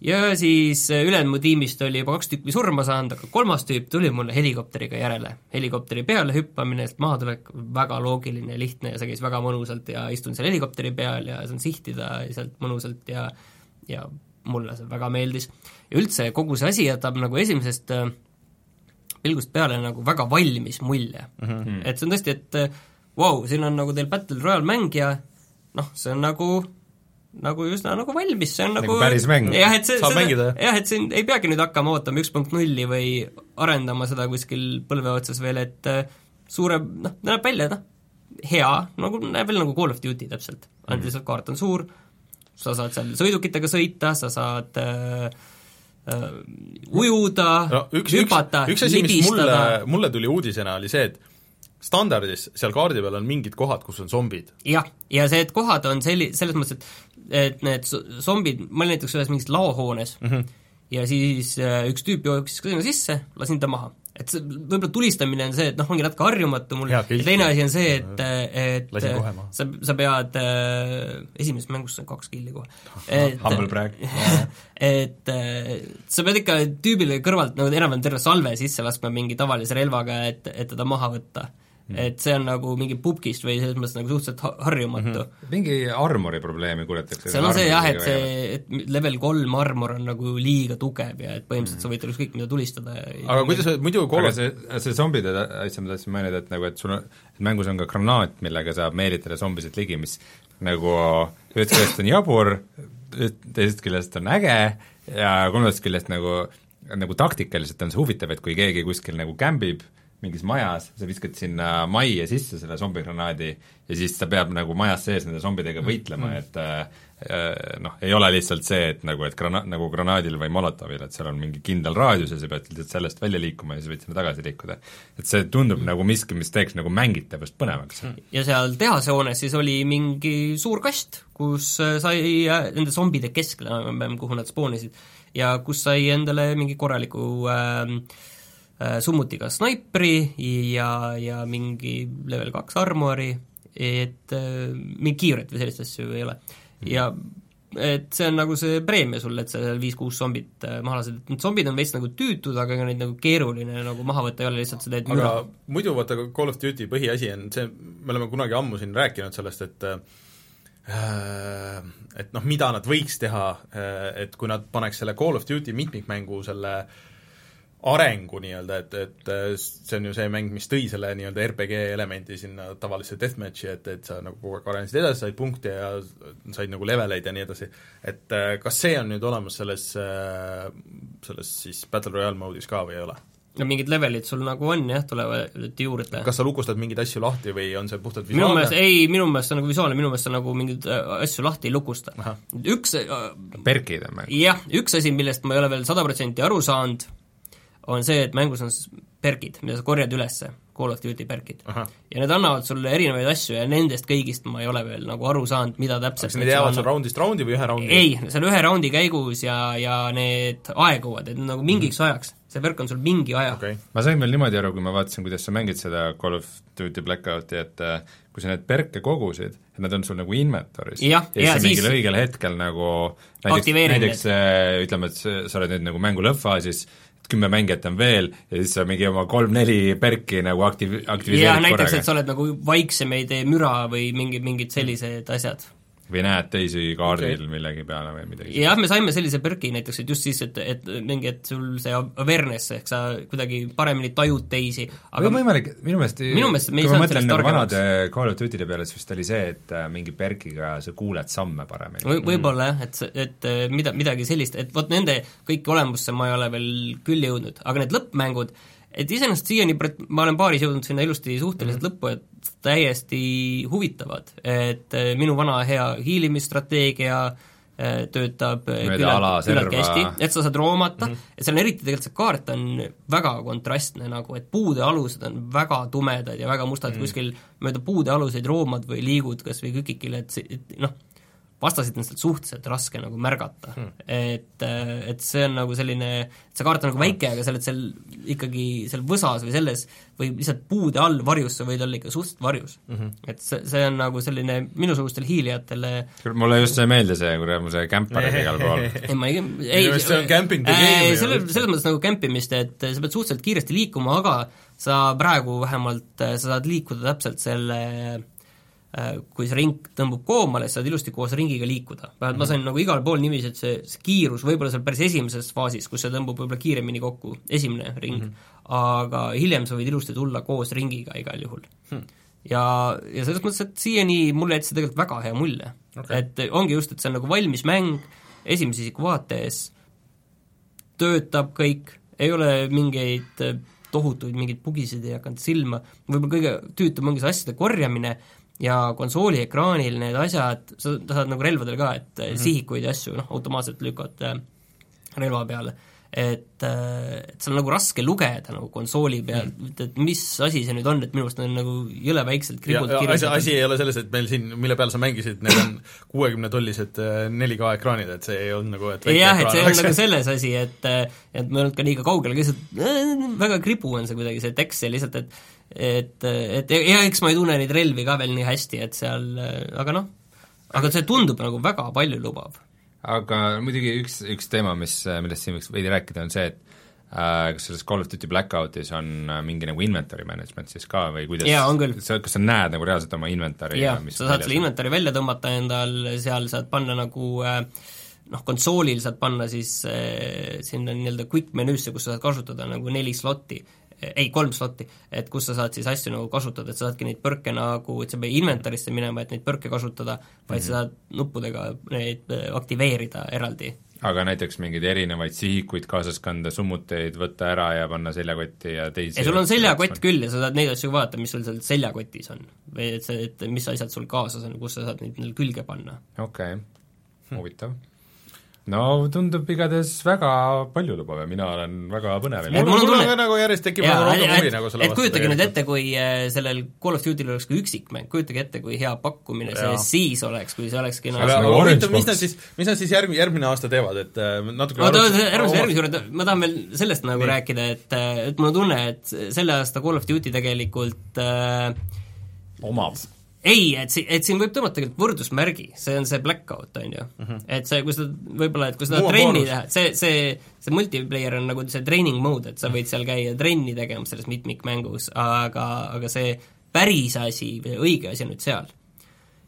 Ja siis äh, ülejäänud mu tiimist oli juba kaks tükki surma saanud, aga kolmas tüüp tuli mulle helikopteriga järele. helikopteri peale hüppamine, sealt mahatulek, väga loogiline ja lihtne ja see käis väga mõnusalt ja istun seal helikopteri peal ja saan sihtida sealt mõnusalt ja ja mulle see väga meeldis. ja üldse kogu see asi jätab nagu esimesest äh, pilgust peale nagu väga valmis mulje mm. -hmm. et see on tõesti, et vau wow,, siin on nagu teil Battle Royale mäng ja noh, see on nagu nagu üsna nagu valmis, see on nagu, nagu päris mäng. jah, et see, seda, jah, et siin ei peagi nüüd hakkama ootama üks punkt nulli või arendama seda kuskil põlve otsas veel, et äh, suure, noh, näeb välja, noh, hea, nagu näeb välja nagu Call of Duty täpselt, ainult mm lihtsalt kaart on suur, sa saad seal sõidukitega sõita, sa saad äh, äh, ujuda no,, hüpata, üks asi, mis mulle, mulle tuli uudisena, oli see, et standardis seal kaardi peal on mingid kohad, kus on zombid. jah, ja see, et kohad on selli-, selles mõttes, et et need zombid, ma olin näiteks ühes mingis laohoones mm -hmm. ja siis äh, üks tüüp jooksis ka sinna sisse, lasin ta maha et see, võib-olla tulistamine on see, et noh, ongi natuke harjumatu mul ja, teine asi on see, et, et sa, sa pead äh,, esimeses mängus sain kaks killi kohe. Humble brag. et äh, sa pead ikka tüübile kõrvalt nagu enam-vähem terve salve sisse laskma mingi tavalise relvaga, et, et teda maha võtta. Et see on nagu mingi pubgist või selles mõttes nagu suhteliselt harjumatu mm. -hmm. mingi armori probleemi kuuletakse. seal on see jah, et see, et level kolm armor on nagu liiga tugev ja et põhimõtteliselt mm. sa võid ükskõik mida tulistada ja aga kuidas muidu kolm aga see, see zombide asja ma tahtsin mainida, et nagu, et sul on, et mängus on ka granaat, millega saab meelitada zombisid ligi, mis nagu ühest küljest on jabur, teisest küljest on äge ja kolmandast küljest nagu nagu taktikaliselt on see huvitav, et kui keegi kuskil nagu kämbib, mingis majas, sa viskad sinna majja sisse selle zombigranaadi ja siis ta peab nagu majas sees nende zombidega võitlema mm, et äh, noh, ei ole lihtsalt see, et nagu, et grana-, nagu granaadil või molotovil, et seal on mingi kindel raadius ja sa pead lihtsalt sellest välja liikuma ja siis võid sinna tagasi liikuda. et see tundub mm nagu miski, mis teeks nagu mängitavust põnevaks mm. ja seal tehasehoones siis oli mingi suur kast, kus äh, sai äh, nende zombide keskel enam-vähem, kuhu nad spoonisid, ja kus sai endale mingi korraliku Äh, summutiga snaipri ja, ja mingi level kaks armori, et äh, mingit kiivret või sellist asju ei ole. ja et see on nagu see preemia sulle, et sa seal viis-kuus zombit äh, maha lased, et need zombid on veits nagu tüütud, aga ega neid nagu keeruline nagu maha võtta ei ole, lihtsalt sa teed aga müra. muidu vaata, Call of Duty põhiasi on see, me oleme kunagi ammu siin rääkinud sellest, et et noh, mida nad võiks teha, et kui nad paneks selle Call of Duty mitmikmängu selle äh, arengu nii-öelda, et, et see on ju see mäng, mis tõi selle nii-öelda RPG elemendi sinna tavalisse deathmatchi, et, et sa nagu kogu aeg arenesid edasi, said punkte ja said nagu leveleid ja nii edasi. et kas see on nüüd olemas selles, selles siis Battle Royale mode'is ka või ei ole? no mingid levelid sul nagu on jah, tulevad juurde. kas sa lukustad mingeid asju lahti või on see puhtalt visuaalne? minu meelest, ei, minu meelest see on nagu visuaalne, minu meelest sa nagu mingeid äh, asju lahti ei lukusta. üks äh, perkid on mäng. jah, üks asi, millest ma ei ole veel sada protsenti aru saanud, on see, et mängus on perkid, mida sa korjad üles, Call of Duty perkid. ja need annavad sulle erinevaid asju ja nendest kõigist ma ei ole veel nagu aru saanud, mida täpselt kas need jäävad sul raundist raundi või ühe raundi? ei, see on ühe raundi käigus ja, ja need aeguvad, et nagu mingiks mm. ajaks. see perk on sul mingi aja okay.. ma sain veel niimoodi aru, kui ma vaatasin, kuidas sa mängid seda Call of Duty Blackouti, et äh, kui sa neid perke kogusid, et nad on sul nagu inventory's ja, ja, ja siis mingil õigel hetkel nagu näiteks, näiteks äh, ütleme, et sa oled nüüd nagu mängu lõppfaasis, kümme mängijat on veel ja siis sa mingi oma kolm-neli perki nagu aktiv-, aktiviseerid jah, näiteks, et sa oled nagu vaiksem, ei tee müra või mingi, mingid sellised asjad või näed teisi kaardil okay. millegi peale või midagi. jah, me saime sellise perki näiteks, et just siis, et, et mingi, et sul see awareness ehk sa kuidagi paremini tajud teisi aga või võimalik, minu meelest minu meelest me ei saanud sellest nagu targemaks. vanade Call of Duty'de peale, siis vist oli see, et äh, mingi perkiga sa kuuled samme paremini v. võib-olla jah, et, et äh, mida, midagi sellist, et vot nende kõiki olemusse ma ei ole veel küll jõudnud, aga need lõppmängud, et iseenesest siiani ma olen paaris jõudnud sinna ilusti suhteliselt mm -hmm. lõppu, et täiesti huvitavad, et eh, minu vana hea hiilimisstrateegia töötab küllalt, küllaltki hästi, et sa saad roomata mm, -hmm. et seal on eriti tegelikult see kaart on väga kontrastne nagu, et puude alused on väga tumedad ja väga mustad mm, -hmm. kuskil mööda puude aluseid roomad või liigud kas või kükikil, et see, et noh, vastasid on sealt suhteliselt raske nagu märgata hmm.. et, et see on nagu selline, see kaart on nagu väike, aga sa oled seal ikkagi seal võsas või selles või lihtsalt puude all varjus, sa võid olla ikka suhteliselt varjus mm. -hmm. et see, see on nagu selline minusugustele hiilijatele mulle just ei meeldi see, kuradi see kämpar igal pool. ei, ma ei, ei see on camping the game. selles, selles mõttes nagu kämpimist, et sa pead suhteliselt kiiresti liikuma, aga sa praegu vähemalt, sa saad liikuda täpselt selle Äh, kui see ring tõmbub koomale, sa saad ilusti koos ringiga liikuda. vähemalt ma sain nagu igal pool niiviisi, et see, see kiirus võib-olla seal päris esimeses faasis, kus see tõmbub võib-olla kiiremini kokku, esimene ring mm, -hmm. aga hiljem sa võid ilusti tulla koos ringiga igal juhul hmm. ja, ja selles mõttes, et siiani mulle jättis see tegelikult väga hea mulje okay.. et ongi just, et see on nagu valmis mäng, esimese isiku vaates, töötab kõik, ei ole mingeid tohutuid mingeid bugisid ei hakanud silma, võib-olla kõige tüütum ongi see asjade korjamine, ja konsooli ekraanil need asjad, sa, sa saad nagu relvadel ka, et mm -hmm. sihikuid ja asju noh, automaatselt lükkad äh, relva peale, et, äh, et seal on nagu raske lugeda nagu konsooli peal mm, -hmm. et mis asi see nüüd on, et minu arust need on nagu jõle väikselt kribult kirjutatud. asi ei ole selles, et meil siin, mille peal sa mängisid, need on kuuekümne tollised 4K äh, ekraanid, et see ei olnud nagu et jah, et see on nagu selles asi, et et me ei olnud ka liiga kaugel, lihtsalt väga kribu on see kuidagi, see tekst ja lihtsalt, et et, et ja eks ma ei tunne neid relvi ka veel nii hästi, et seal, aga noh, aga see tundub nagu väga paljulubav. aga muidugi üks, üks teema, mis, millest siin võiks veidi rääkida, on see, et äh, kas selles Call of Duty Blackoutis on äh, mingi nagu inventory management siis ka või kuidas jaa, on küll. sa, kas sa näed nagu reaalselt oma inventory jaa, sa saad selle inventory välja tõmmata endal, seal saad panna nagu äh, noh, konsoolil saad panna siis äh, sinna nii-öelda quick menüüsse, kus sa saad kasutada nagu neli slotti ei, kolm slotti, et kus sa saad siis asju nagu kasutada, et sa saadki neid põrke nagu, et sa ei pea inventarisse minema, et neid põrke kasutada, vaid mm -hmm. sa saad nuppudega neid äh, aktiveerida eraldi. aga näiteks mingeid erinevaid sihikuid kaasas kanda, summuteid võtta ära ja panna seljakotti ja teisi ei, sul on seljakott küll ja sa saad neid asju vaadata, mis sul seal seljakotis on. või et see, et mis asjad sul kaasas on, kus sa saad neid külge panna. okei okay., huvitav no tundub igatahes väga paljulubav ja mina olen väga põnevil. mul, mul on tunne, nagu järjest tekib nagu rohkem huvi nagu selle vastu. kujutage nüüd ette, kui äh, sellel Call of Duty'l oleks ka üksikmäng, kujutage ette, kui hea pakkumine see siis oleks, kui see olekski nagu aga huvitav, mis nad siis, mis nad siis järgmine, järgmine aasta teevad, et äh, natuke oota, järgmise, järgmise juurde, ma tahan veel sellest nagu Nii. rääkida, et, äh, et mul on tunne, et selle aasta Call of Duty tegelikult äh, omab ei, et si-, et siin võib tõmmata tegelikult võrdusmärgi, see on see blackout, on ju mm. -hmm. et see, kui seda, võib-olla, et kui seda trenni teha, see, see, see multiplayer on nagu see training mode, et sa võid seal käia trenni tegemas selles mitmikmängus, aga, aga see päris asi või õige asi on nüüd seal.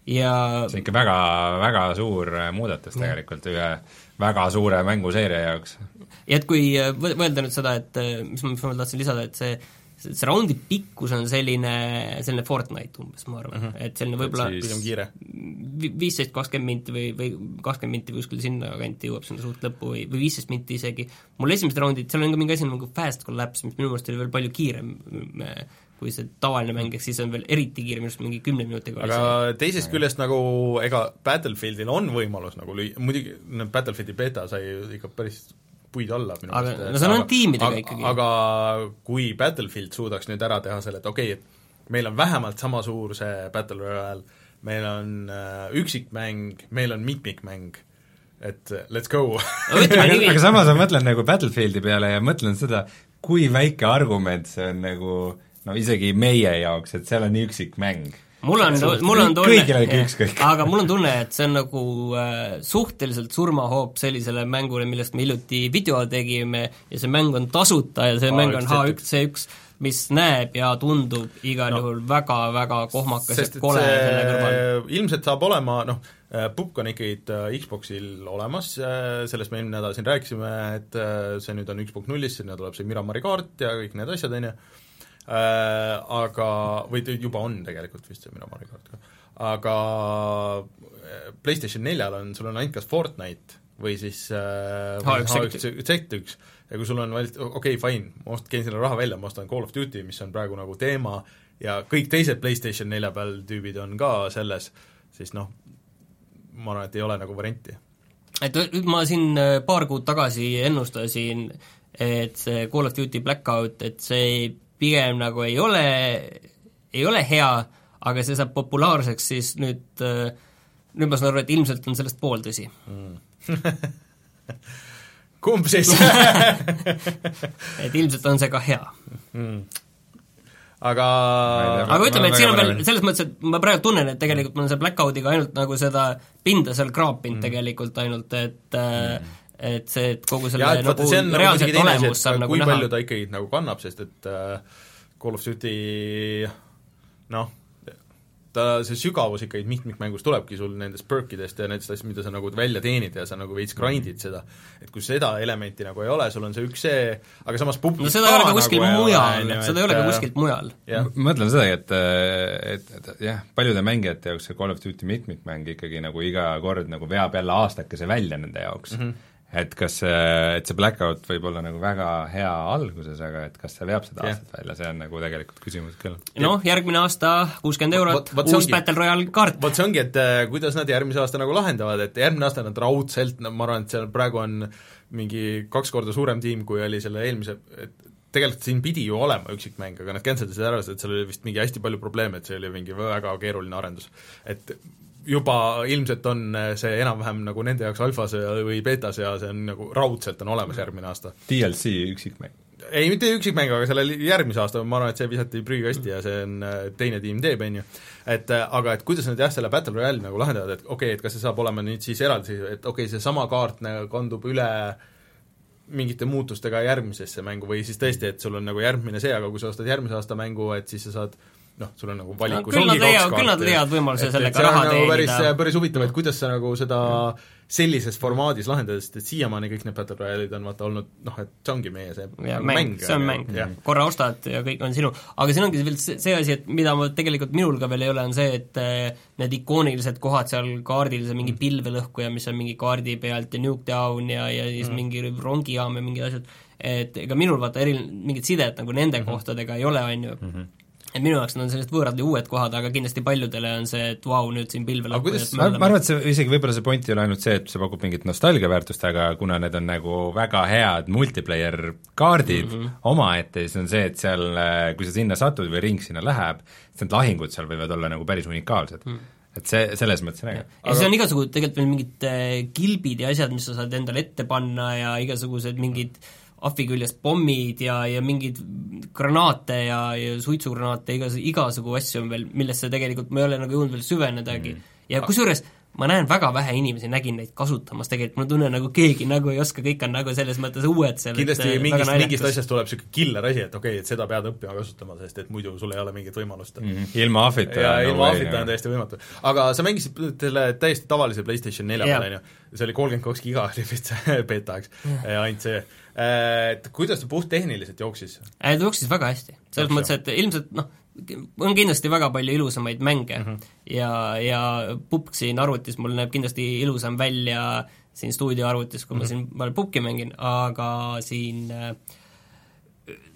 ja see on ikka väga, väga suur muudatus tegelikult ühe väga suure mänguseeria jaoks. ja et kui mõelda nüüd seda, et mis ma, mis ma tahtsin lisada, et see see, raundi pikkus on selline, selline Fortnite umbes, ma arvan mm, -hmm. et selline võib-olla pigem kiire. viisteist, kakskümmend minti või, või kakskümmend minti või kuskil sinna kanti jõuab sinna suht lõppu või, või viisteist minti isegi. mul esimesed raundid, seal on ka mingi asi nagu fast collapse, mis minu meelest oli veel palju kiirem kui see tavaline mäng, ehk siis on veel eriti kiire, minu arust mingi kümne minutiga aga teisest küljest nagu ega Battlefieldil on võimalus nagu lüü-, muidugi Battlefieldi beeta sai ikka päris puid alla minu meelest. no seal on tiimidega aga, ikkagi. aga kui Battlefield suudaks nüüd ära teha selle, et okei okay,, et meil on vähemalt sama suur see Battle Royale, meil on äh, üksikmäng, meil on mitmikmäng, et let's go aga, aga samas ma mõtlen nagu Battlefieldi peale ja mõtlen seda, kui väike argument see on nagu no isegi meie jaoks, et seal on üksikmäng mul on, mul on tunne, aga mul on tunne, et see on nagu äh, suhteliselt surmahoop sellisele mängule, millest me hiljuti video tegime ja see mäng on tasuta ja see Aa, mäng on H1C1, mis näeb ja tundub igal no. juhul väga-väga kohmakas ja kole selle kõrval. ilmselt saab olema noh, äh, Pukk on ikkagi äh, Xboxil olemas, äh, sellest me eelmine nädal siin rääkisime, et see nüüd on punkt nullis, sinna tuleb see Miramari kaart ja kõik need asjad, on ju, aga, või juba on tegelikult vist see minu Mario kart ka, aga äh, PlayStation neljal on, sul on ainult kas Fortnite või siis äh, H1Z1 ja kui sul on valit-, okei okay,, fine, ma ost-, käin selle raha välja, ma ostan Call of Duty, mis on praegu nagu teema, ja kõik teised PlayStation nelja peal tüübid on ka selles, siis noh, ma arvan, et ei ole nagu varianti. Et ma siin äh, paar kuud tagasi ennustasin, et see Call of Duty Blackout, et see pigem nagu ei ole, ei ole hea, aga see saab populaarseks, siis nüüd, äh, nüüd ma saan aru, et ilmselt on sellest pooltõsi mm. kumb siis et ilmselt on see ka hea mm aga aga ütleme, et siin on veel selles mõttes, et ma praegu tunnen, et tegelikult ma olen selle Blackoutiga ainult nagu seda pinda seal kraapinud mm. tegelikult ainult, et mm. Et see, et kogu selle ja, et nagu reaalset olemust saab nagu kui näha. palju ta ikkagi nagu kannab, sest et äh, Call of Duty noh, ta, see sügavus ikkagi mitmikmängus tulebki sul nendest perkidest ja nendest asjadest, mida sa nagu välja teenid ja sa nagu veits grind'id seda. et kui seda elementi nagu ei ole, sul on see üks see, aga samas pubgis no seda ei ole ka kuskil nagu mujal, seda ei ole ka kuskilt mujal. ma mõtlen sedagi, et, et, et jah, paljude mängijate jaoks see Call of Duty mitmikmäng ikkagi nagu iga kord nagu veab jälle aastakese välja nende jaoks mm. -hmm et kas see, et see Blackout võib olla nagu väga hea alguses, aga et kas see veab seda yeah. aastat välja, see on nagu tegelikult küsimus küll. noh, järgmine aasta kuuskümmend eurot, uus ongi, Battle Royale kaart. vot see ongi, et äh, kuidas nad järgmise aasta nagu lahendavad, et järgmine aasta nad raudselt, no ma arvan, et seal praegu on mingi kaks korda suurem tiim, kui oli selle eelmise, et tegelikult siin pidi ju olema üksikmäng, aga nad cancel isid ära, sest seal oli vist mingi hästi palju probleeme, et see oli mingi väga keeruline arendus. et juba ilmselt on äh, see enam-vähem nagu nende jaoks alfas või beetas ja see on nagu raudselt on olemas järgmine aasta. DLC üksikmäng? ei, mitte üksikmäng, aga sellel järgmise aasta ma arvan, et see visati prügikasti ja see on, äh, teine tiim teeb, on ju. et äh, aga et kuidas nad jah, selle Battle Royale'i nagu lahendavad, et okei okay,, et kas see saab olema nüüd siis eraldi, et okei okay,, seesama kaart nagu kandub üle mingite muutustega järgmisesse mängu või siis tõesti, et sul on nagu järgmine see, aga kui sa ostad järgmise aasta mängu, et siis sa saad noh, sul on nagu valikus no, ongi kaks kaarti. küll nad leiavad võimaluse sellega raha nagu teenida. päris, päris huvitav, et kuidas sa nagu seda sellises formaadis lahendada, sest et siiamaani kõik need Battle Royale'id on vaata olnud noh, et see ongi meie see ja, mäng, mäng, see on mäng, korra ostad ja kõik on sinu. aga siin ongi veel see asi, et mida ma tegelikult minul ka veel ei ole, on see, et eh, need ikoonilised kohad seal kaardil, see mingi mm. pilvelõhkuja, mis on mingi kaardi pealt ja Nuketown ja, ja siis mm. mingi rongijaam ja mingid asjad, et ega minul vaata eri, mingit sidet nagu nende mm -hmm. kohtadega ei ole, on ju mm, -hmm et minu jaoks on sellised võõrad ja uued kohad, aga kindlasti paljudele on see, et vau wow,, nüüd siin pilvel aga kuidas, ma, ma arvan, et see isegi võib-olla see point ei ole ainult see, et see pakub mingit nostalgiaväärtust, aga kuna need on nagu väga head multiplayer kaardid mm -hmm. omaette, siis on see, et seal, kui sa sinna satud või ring sinna läheb, siis need lahingud seal võivad olla nagu päris unikaalsed mm. -hmm et see, selles mõttes on äge. ja siis on igasugu tegelikult veel mingid äh, kilbid ja asjad, mis sa saad endale ette panna ja igasugused mingid äh, ahvi küljest pommid ja, ja mingeid granaate ja, ja suitsugranaate, igas-, igasugu asju on veel, millesse tegelikult ma ei ole nagu jõudnud veel süvenedagi. Mm. ja kusjuures ma näen väga vähe inimesi, nägin neid kasutamas tegelikult, ma tunnen nagu keegi nagu ei oska, kõik on nagu selles mõttes uued seal kindlasti mingist, mingist asjast tuleb niisugune killer asi, et okei okay,, et seda pead õppima kasutama, sest et muidu sul ei ole mingit võimalust. Mm. -hmm. ilma ahvita ja ilma ahvita on täiesti võimatu. aga sa mängisid selle täiesti tavalise PlayStation nelja peal, on ju, see oli kolmkümmend kaks giga oli vist see beeta, eks, ainult see et kuidas ta puhttehniliselt jooksis? ta jooksis väga hästi, selles mõttes, et ilmselt noh, on kindlasti väga palju ilusamaid mänge mm -hmm. ja, ja pupk siin arvutis mul näeb kindlasti ilusam välja siin stuudioarvutis, kui mm -hmm. ma siin, ma olen pupki mängin, aga siin äh,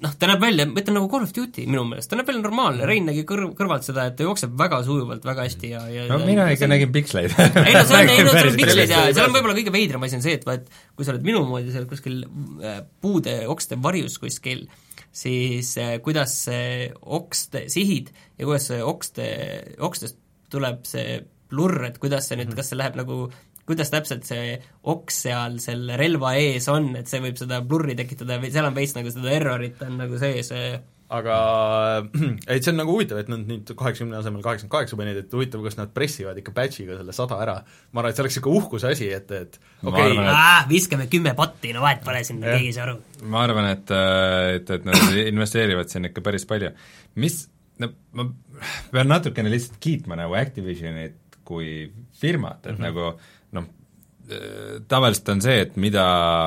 noh, ta näeb välja, ma ütlen nagu Call of Duty minu meelest, ta näeb välja normaalne, Rein nägi kõr-, kõrvalt seda, et ta jookseb väga sujuvalt, väga hästi ja, ja no mina ikka see... nägin piksleid. Ei no see on, ei no see on piksleid ja seal on võib-olla kõige veidram asi on see, et vaat kui sa oled minu moodi seal kuskil äh, puude, okste varjus kuskil, siis äh, kuidas see okste sihid ja kuidas see okste, okstest tuleb see plurr, et kuidas see nüüd, mhm. kas see läheb nagu kuidas täpselt see oks seal selle relva ees on, et see võib seda blurri tekitada või seal on veits nagu seda errorit on nagu sees aga et see on nagu huvitav, et nad nüüd kaheksakümne asemel kaheksakümmend kaheksa panid, et huvitav, kas nad pressivad ikka batch'iga selle sada ära. ma arvan, et see oleks niisugune uhkuse asi, et, et okei okay. et... viskame kümme botti, no vahet pole sinna, keegi ei saa aru. ma arvan, et, et, et nad investeerivad sinna ikka päris palju. mis, no ma pean natukene lihtsalt kiitma nagu Activisionit kui firmat, et mm -hmm. nagu tavaliselt on see, et mida,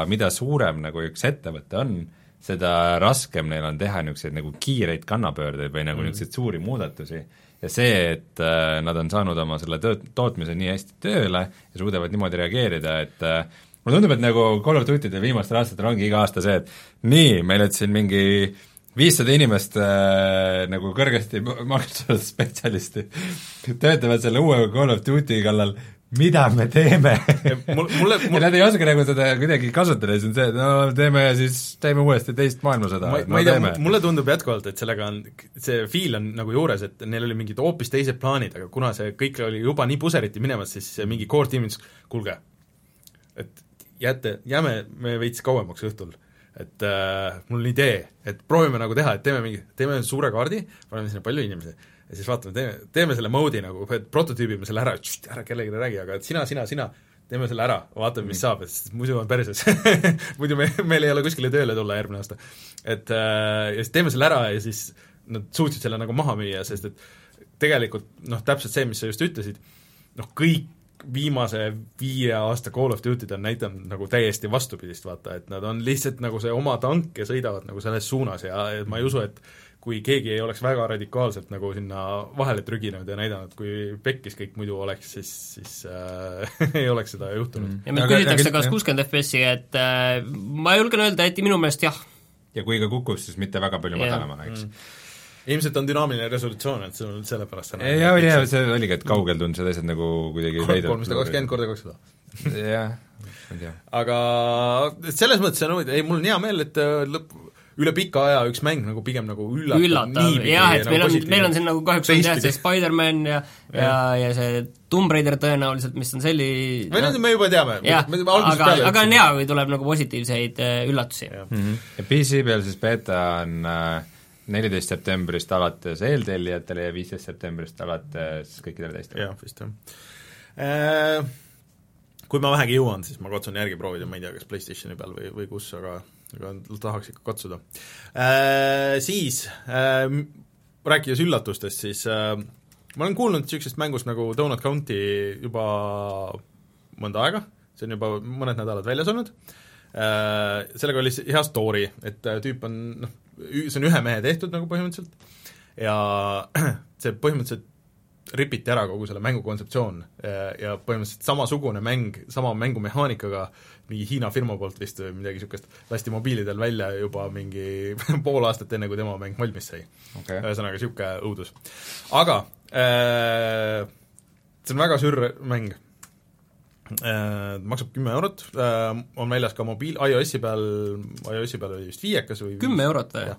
mida suurem nagu üks ettevõte on, seda raskem neil on teha niisuguseid nagu kiireid kannapöördeid või nagu mm. niisuguseid suuri muudatusi. ja see, et äh, nad on saanud oma selle tööt-, tootmise nii hästi tööle ja suudavad niimoodi reageerida, et äh, mulle tundub, et nagu Call of Duty'de viimastel aastatel ongi iga aasta see, et nii, meil nüüd siin mingi viissada inimest äh, nagu kõrgesti maksustatud spetsialisti töötavad selle uue Call of Duty kallal mida me teeme? Mul, mulle mul... nad ei oska nagu seda kuidagi kasutada, siis on see, et no teeme siis, teeme uuesti teist maailmasõda. ma, ma ei tea, mulle tundub jätkuvalt, et sellega on, see feel on nagu juures, et neil oli mingid hoopis teised plaanid, aga kuna see kõik oli juba nii puseriti minemas, siis mingi core tiim ütles, kuulge, et jääte, jääme me veits kauemaks õhtul. Et äh, mul on idee, et proovime nagu teha, et teeme mingi, teeme suure kaardi, paneme sinna palju inimesi ja siis vaatame, teeme, teeme selle mode'i nagu, prototüübime selle ära, ära kellelegi räägi, aga et sina, sina, sina, teeme selle ära, vaatame, mis saab, et muidu on perses muidu me, meil ei ole kuskile tööle tulla järgmine aasta. et äh, ja siis teeme selle ära ja siis nad suutsid selle nagu maha müüa, sest et tegelikult noh, täpselt see, mis sa just ütlesid, noh kõik viimase viie aasta Call of Duty'd on näidanud nagu täiesti vastupidist, vaata, et nad on lihtsalt nagu see oma tank ja sõidavad nagu selles suunas ja ma ei usu, et kui keegi ei oleks väga radikaalselt nagu sinna vahele trüginud ja näidanud, kui pekkis kõik muidu oleks, siis, siis äh, ei oleks seda juhtunud mm.. ja meilt küsitakse, kas kuuskümmend FPS-i, et äh, ma julgen öelda, et minu meelest jah. ja kui ka kukkus, siis mitte väga palju madalamale, eks mm ilmselt on dünaamiline resolutsioon, et see on sellepärast see jah, oli jah, see oligi, et kaugel tundus need asjad nagu kuidagi veidral kolmsada kakskümmend korda kakssada. jah, ma ei tea. aga selles mõttes on huvitav, ei mul on hea meel, et äh, lõpp, üle pika aja üks mäng nagu pigem nagu üllatab, üllatav, jah, et nagu meil on, meil on siin nagu kahjuks on jah, see Spider-man ja ja, ja, ja see Tomb Raider tõenäoliselt, mis on selli või no, me juba teame. aga, aga on hea, kui tuleb nagu positiivseid äh, üllatusi. ja, mm -hmm. ja PC peal siis beeta on neliteist äh, septembrist alates eeltellijatele ja viisteist septembrist alates kõikidele teistele. jah, vist jah äh, kui ma vähegi jõuan, siis ma katsun järgi proovida, ma ei tea, kas PlayStationi peal või, või kus, aga aga tahaks ikka katsuda. Äh,. Siis äh, rääkides üllatustest, siis äh, ma olen kuulnud niisugusest mängust nagu Donut County juba mõnda aega, see on juba mõned nädalad väljas olnud. Äh,, sellega oli hea story, et äh, tüüp on noh, see on ühe mehe tehtud nagu põhimõtteliselt. Ja see põhimõtteliselt ripiti ära kogu selle mängu kontseptsioon ja põhimõtteliselt samasugune mäng, sama mängumehaanikaga äh, mingi Hiina firma poolt vist või midagi niisugust, lasti mobiilidel välja juba mingi pool aastat enne, kui tema mäng valmis sai. Okay.. ühesõnaga, niisugune õudus. aga äh, see on väga sürr mäng. Äh,, maksab kümme eurot. Äh,, on väljas ka mobiil, iOS-i peal, iOS-i peal oli vist viiekas või kümme eurot või?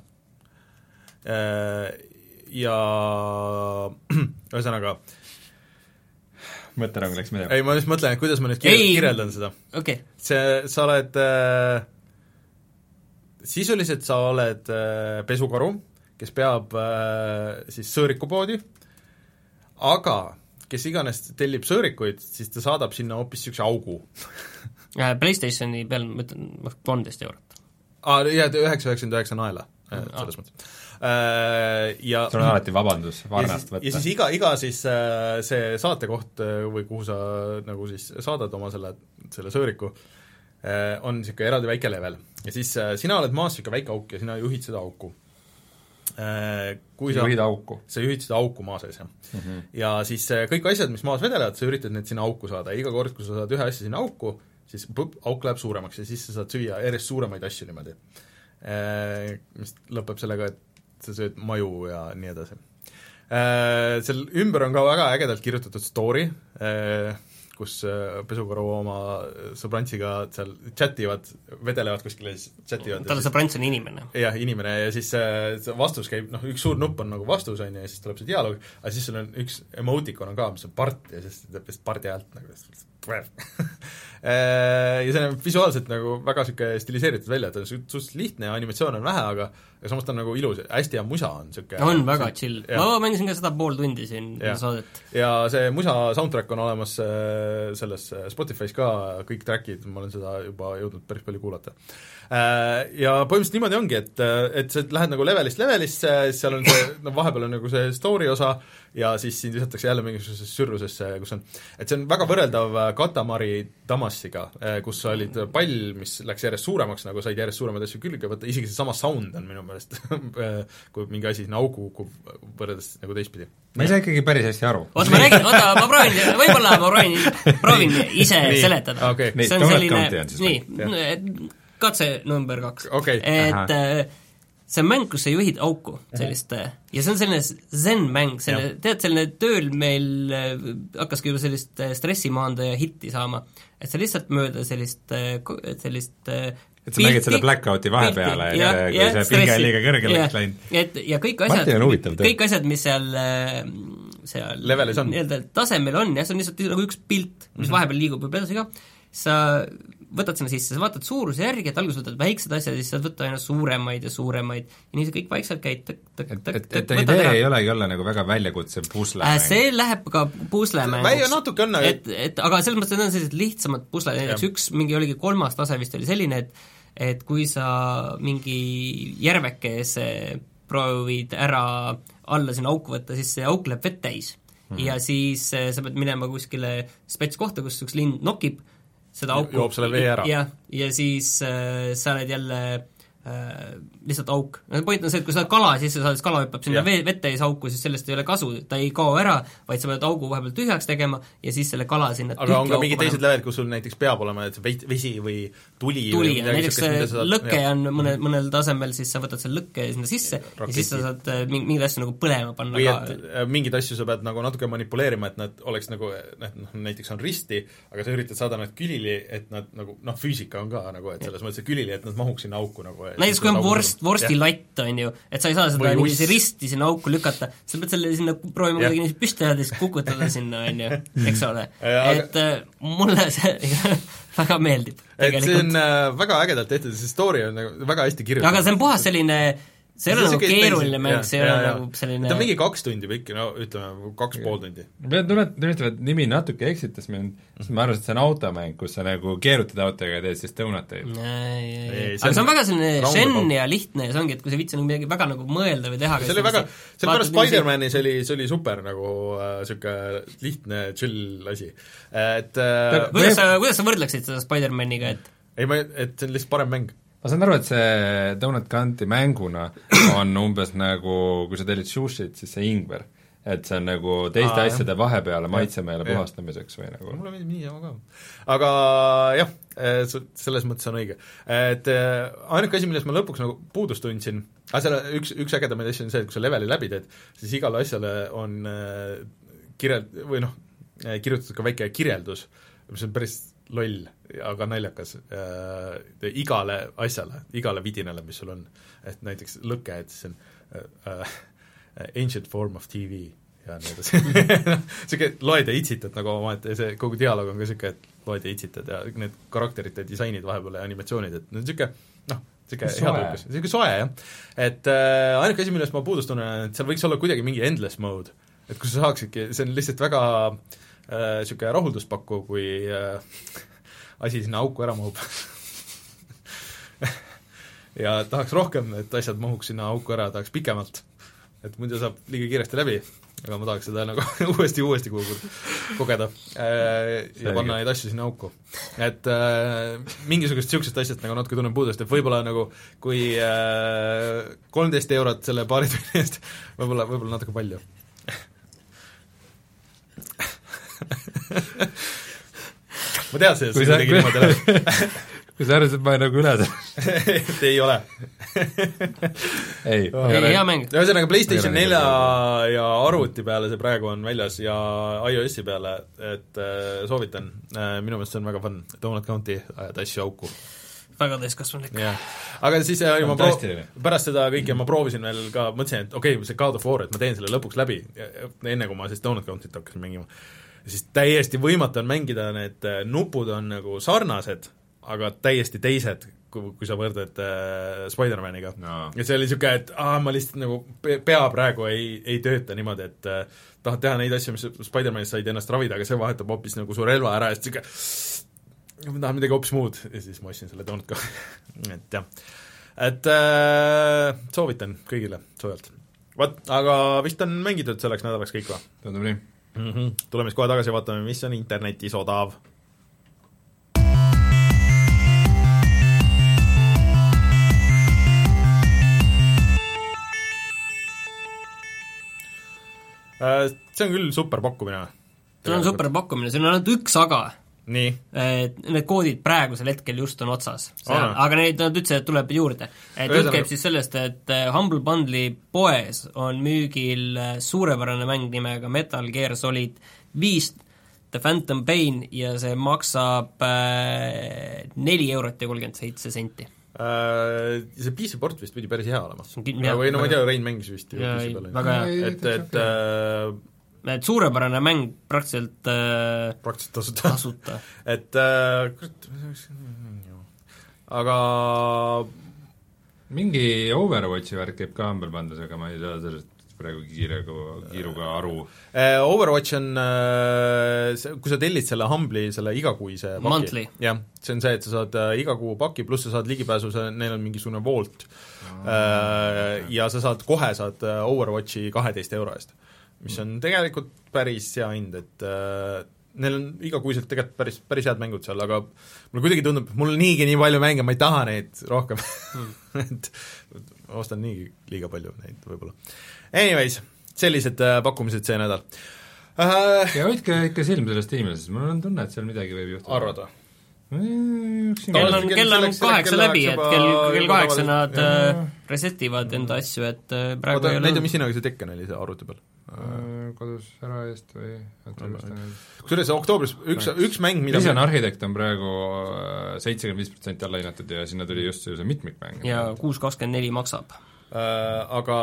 Äh, ja ühesõnaga äh, mõtterong läks minema. ei, ma just mõtlen, et kuidas ma nüüd kir ei. kirjeldan seda okay.. see, sa oled äh, sisuliselt sa oled äh, pesukaru, kes peab äh, siis sõõrikupoodi, aga kes iganes tellib sõõrikuid, siis ta saadab sinna hoopis niisuguse augu äh, PlayStationi peal ma ütlen, kolmteist eurot. aa, jaa, üheksa üheksakümmend üheksa naela, selles mõttes Äh, ja sul on alati vabandus varnast võtta. ja siis iga, iga siis äh, see saatekoht äh, või kuhu sa nagu siis saadad oma selle, selle sõõriku, on niisugune eraldi väike level. ja siis sina oled maas niisugune väike auk ja sina juhid seda auku. Kui sa juhid auku? sa juhid seda auku maa sees, jah mm. -hmm. ja siis kõik asjad, mis maas vedelevad, sa üritad need sinna auku saada ja iga kord, kui sa saad ühe asja sinna auku, siis põpp, auk läheb suuremaks ja siis sa saad süüa järjest suuremaid asju niimoodi. Mis lõpeb sellega, et sa sööd maju ja nii edasi. Äh, seal ümber on ka väga ägedalt kirjutatud story, äh, kus äh, pesukaru oma sõbrantsiga seal chat ivad, vedelevad kuskil ja siis chat ivad. tal sõbrants on inimene? jah, inimene ja siis see vastus käib, noh, üks suur nupp on nagu vastus, on ju, ja siis tuleb see dialoog, aga siis sul on üks emotikon on ka, mis on part ja siis teeb lihtsalt pardi häält nagu ja see näeb visuaalselt nagu väga niisugune stiliseeritud välja, ta on suhteliselt lihtne ja animatsioone on vähe, aga aga samas ta on nagu ilus, hästi hea musa on niisugune on väga chill, ma mängisin ka seda pool tundi siin ja. saadet. ja see musa soundtrack on olemas äh, selles äh, Spotify's ka, kõik track'id, ma olen seda juba jõudnud päris palju kuulata. Äh, ja põhimõtteliselt niimoodi ongi, et, et sa lähed nagu levelist levelisse, seal on see, no vahepeal on nagu see story osa, ja siis sind visatakse jälle mingisugusesse sürrusesse, kus on, et see on väga võrreldav äh, Katamari Damassiga, äh, kus sa olid pall, mis läks järjest suuremaks, nagu said järjest suuremaid asju külge võtta, isegi seesama sound on minu meelest äh, kui mingi asi sinna auku kukub, võrreldes nagu teistpidi. ma ei saa ikkagi päris hästi aru. oota, ma räägin, oota, ma proovin, võib-olla ma proovin, proovin ise nii, seletada okay.. see on selline, nii, katse number kaks okay.. et Aha see on mäng, kus sa juhid auku, sellist -hmm. ja see on selline zen-mäng, selline, tead, selline tööl meil hakkaski juba sellist stressimaandaja hitti saama. et sa lihtsalt mööda sellist, sellist et sa nägid selle blackouti vahepeale ja, ja, kui see pinge on liiga kõrgele läks läinud. et ja kõik asjad, kõik asjad, mis seal seal levelis on? nii-öelda tasemel on jah, see on lihtsalt nagu üks pilt, mis mm -hmm. vahepeal liigub juba edasi ka, sa võtad sinna sisse, sa vaatad suuruse järgi, et alguses võtad väiksed asjad ja siis saad võtta aina suuremaid ja suuremaid ja nii see kõik vaikselt käib tõk, tõk, tõk, tõk, et idee ei olegi olla nagu väga väljakutsev pusle äh,? See läheb ka puslemänguks. natuke on, aga et, et aga selles mõttes, et need on sellised lihtsamad pusled, näiteks üks mingi oligi kolmas tase vist oli selline, et et kui sa mingi järvekese proovid ära alla sinna auku võtta, siis see auk läheb vett täis mm. -hmm. ja siis äh, sa pead minema kuskile spets kohta, kus üks lind nokib seda auku joob selle vee ära. jah, ja siis äh, sa oled jälle lihtsalt auk. point on see, et kui sa kala sisse saad, siis kala hüppab sinna vee, vette ees auku, siis sellest ei ole kasu, ta ei kao ära, vaid sa pead augu vahepeal tühjaks tegema ja siis selle kala sinna aga on ka mingid teised levelid, kus sul näiteks peab olema, et see vesi või tuli tuli, näiteks saad, lõke jah. on mõne, mõnel tasemel, siis sa võtad selle lõkke sinna sisse Raketi. ja siis sa saad äh, mingeid asju nagu põlema panna või ka. äh, mingeid asju sa pead nagu natuke manipuleerima, et nad oleks nagu noh näiteks on risti, aga sa üritad saada nad külili, et nad nagu noh, füüsika on ka nagu, et selles mõttes, et külili, et nad mahuks sinna auku nagu näiteks kui on vorst, vorstilatt, on ju, et sa ei saa seda niiviisi risti sinna auku lükata, sa pead selle sinna proovima kuidagi niiviisi püsti ajada ja siis kukutada sinna, on ju, eks ole. et äh, mulle see väga meeldib. et see on äh, väga ägedalt tehtud, see story on nagu väga hästi kirjutatud. aga see on puhas selline äh, see ei ole nagu keeruline mäng, see ei ole nagu selline ta on mingi kaks tundi pikk, no ütleme, kaks pool tundi. ma pean tunnistama, et nimi natuke eksitas mind, sest ma arvasin, et see on automäng, kus sa nagu keerutad autoga ja teed siis donuteid. aga see on väga selline šenn ja lihtne ja see ongi, et kui sa ei viitsi nagu midagi väga nagu mõelda või teha see oli väga, sellepärast Spider-manis oli, see oli super nagu niisugune äh, lihtne, chill asi. et äh, kuidas sa, kuidas sa võrdleksid seda Spider-maniga, et ei ma, et see on lihtsalt parem mäng ma saan aru, et see Donut County mänguna on umbes nagu, kui sa tellid sushit, siis see ingver. et see on nagu teiste Aa, asjade vahepeale maitsemeele puhastamiseks või nagu mulle meeldib niisama ka. aga jah, eh, selles mõttes on õige. et eh, ainuke asi, millest ma lõpuks nagu puudust tundsin, aga selle üks, üks ägedamaid asju on see, et kui sa leveli läbi teed, siis igale asjale on eh, kirjel-, või noh, kirjutatud ka väike kirjeldus, mis on päris loll, aga naljakas äh, igale asjale, igale vidinale, mis sul on. et näiteks lõke, et siis on äh, äh, ancient form of TV ja nii edasi niisugune loed ja itsitad nagu omaette ja see kogu dialoog on ka niisugune, et loed ja itsitad ja need karakterite disainid vahepeal ja animatsioonid, et niisugune noh, niisugune headulkas, niisugune soe jah. et äh, ainuke asi, millest ma puudust tunnen, et seal võiks olla kuidagi mingi endless mode, et kus sa saaksidki, see on lihtsalt väga niisugune äh, rahuldust pakkuv, kui äh, asi sinna auku ära mahub ja tahaks rohkem, et asjad mahuks sinna auku ära, tahaks pikemalt. et muidu saab liiga kiiresti läbi, aga ma tahaks seda nagu uuesti uuesti kuhugi kogeda äh, ja panna neid asju sinna auku. et äh, mingisugust niisugust asjast nagu natuke tunnen puudust, et võib-olla nagu kui kolmteist äh, eurot selle paari tunni eest, võib-olla, võib-olla natuke palju ma teadsin, et see kuidagi niimoodi läheb kui sa arvasid, et ma olen nagu üle et ei ole. Ei, ei, hea mäng. ühesõnaga, PlayStation nelja ja arvuti peale see praegu on väljas ja iOS-i peale, et äh, soovitan. Äh,, minu meelest see on väga fun, Donut County ajad asju auku. Väga täiskasvanulik yeah.. aga siis äh, ma pro-, pärast seda kõike ma proovisin veel ka, mõtlesin, et okei okay,, see God of War, et ma teen selle lõpuks läbi, enne kui ma siis Donut County't hakkasin mängima siis täiesti võimatu on mängida, need äh, nupud on nagu sarnased, aga täiesti teised, kui, kui sa võrdled äh, Spider-maniga no.. ja see oli niisugune, et aa, ma lihtsalt nagu, pea praegu ei, ei tööta niimoodi, et äh, tahad teha neid asju, mis Spider-manis said ennast ravida, aga see vahetab hoopis nagu su relva ära ja siis niisugune ma tahan midagi hoopis muud ja siis ma ostsin selle Don't ka et jah. et äh, soovitan kõigile soojalt. vot, aga vist on mängitud selleks nädalaks kõik või? tundub nii mm. -hmm. tuleme siis kohe tagasi ja vaatame, mis on internetis odav. Äh, see on küll super pakkumine. see on super pakkumine, siin on ainult üks aga need koodid praegusel hetkel just on otsas aga neid, nad ütlesid, et tuleb juurde. et jutt käib siis sellest, et äh, Humble Bundle'i poes on müügil äh, suurepärane mäng nimega Metal Gear Solid viis The Phantom Pain ja see maksab äh, neli eurot ja kolmkümmend seitse senti Uh, see PC port vist pidi päris hea olema. või no ma ei tea, Rein mängis vist ju PC peal. väga hea. et, et uh, et suurepärane mäng praktiliselt äh, praktiliselt tasuta, tasuta. et äh, kurat, aga mingi Overwatchi värk käib ka Humble Bundles, aga ma ei saa sellest praegu kiirega, kiiruga aru. Uh,. Overwatch on uh,, kui sa tellid selle Humble'i, selle igakuise paki, jah, see on see, et sa saad uh, iga kuu paki, pluss sa saad ligipääsu, see, neil on mingisugune Vault. Uh, ja sa saad, kohe saad Overwatchi kaheteist euro eest mis on tegelikult päris hea hind, et äh, neil on igakuiselt tegelikult päris, päris head mängud seal, aga mulle kuidagi tundub, mul on niigi nii palju mänge, ma ei taha neid rohkem mm. et ostan niigi liiga palju neid võib-olla. Anyways, sellised äh, pakkumised see nädal äh,. ja hoidke ikka silm selles tiimis, sest mul on tunne, et seal midagi võib juhtuda. arvad või? kell on, kell on kaheksa läbi, et kell, kell kaheksa nad äh, reset ivad enda asju, et äh, praegu oota, näita, mis hinnaga see Tekken oli seal arvuti peal? Äh, kodus ära eest või kusjuures oktoobris üks, üks mäng, mida Vision Architect on praegu seitsekümmend viis protsenti alla hinnatud ja sinna tuli just see mitmikmäng. ja kuus kakskümmend neli maksab äh,. Aga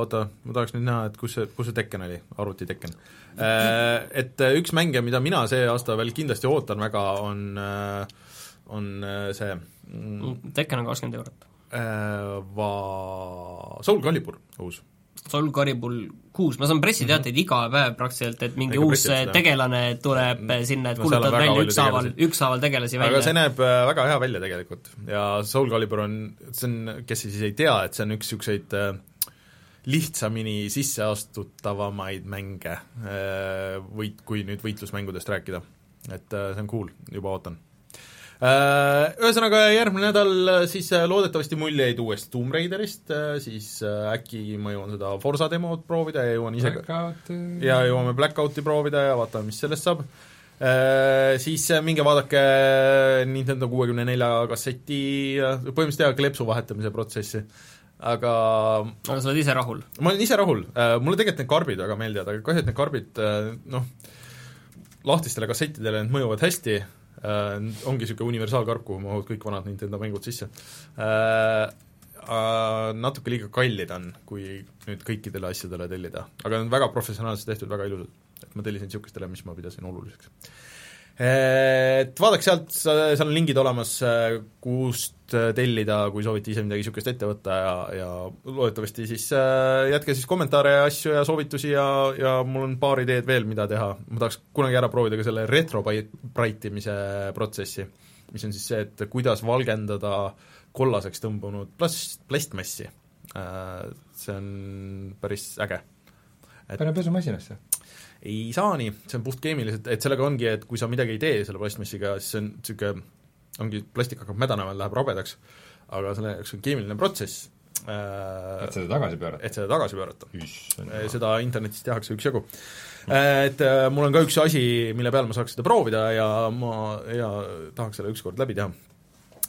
oota, ma tahaks nüüd näha, et kus see, kus see Tekken oli, arvuti Tekken äh,. Et äh, üks mänge, mida mina see aasta veel kindlasti ootan väga, on, äh, on äh, see mm, Tekken on kakskümmend eurot äh,. Va-, Soul Calibur uus Soul Calibur kuus, ma saan pressiteateid mm -hmm. iga päev praktiliselt, et mingi Ega uus tegelane tuleb mm, sinna, et kuulutavad välja ükshaaval, ükshaaval tegelasi välja. aga see näeb väga hea välja tegelikult ja Soul Calibur on, see on, kes siis ei tea, et see on üks niisuguseid äh, lihtsamini sisseastutavamaid mänge äh, võit, kui nüüd võitlusmängudest rääkida. et äh, see on cool, juba ootan. Äh, ühesõnaga, järgmine nädal siis loodetavasti muljeid uuest Tomb Raiderist, siis äkki ma jõuan seda Forsa demot proovida ja jõuan ise Blackout. ja jõuame Blackouti proovida ja vaatame, mis sellest saab. Siis minge vaadake Nintendo kuuekümne nelja kasseti, põhimõtteliselt teha kleepsu vahetamise protsessi aga aga sa oled ise rahul? ma olen ise rahul, äh, mulle tegelikult need karbid väga meeldivad, aga kahju, et need karbid äh, noh, lahtistele kassettidele need mõjuvad hästi, äh, ongi niisugune universaalkarp, kuhu mahuvad kõik vanad Nintendo mängud sisse. Natuke liiga kallid on, kui nüüd kõikidele asjadele tellida, aga need on väga professionaalselt tehtud, väga ilusad. et ma tellisin niisugustele, mis ma pidasin oluliseks et vaadake sealt, seal on lingid olemas, kust tellida, kui soovite ise midagi niisugust ette võtta ja, ja loodetavasti siis äh, jätke siis kommentaare ja asju ja soovitusi ja, ja mul on paar ideed veel, mida teha. ma tahaks kunagi ära proovida ka selle retrobraitimise protsessi, mis on siis see, et kuidas valgendada kollaseks tõmbunud plast, plastmassi. Äh, see on päris äge. pane pesumasinasse ei saa nii, see on puhtkeemiliselt, et sellega ongi, et kui sa midagi ei tee selle plastmassiga, siis see on niisugune, ongi, plastik hakkab mädanema, läheb rabedaks, aga selle jaoks on keemiline protsess äh,, et seda tagasi pöörata? et seda tagasi pöörata. seda internetis tehakse üksjagu. Äh, et äh, mul on ka üks asi, mille peal ma saaks seda proovida ja ma, ja tahaks selle ükskord läbi teha.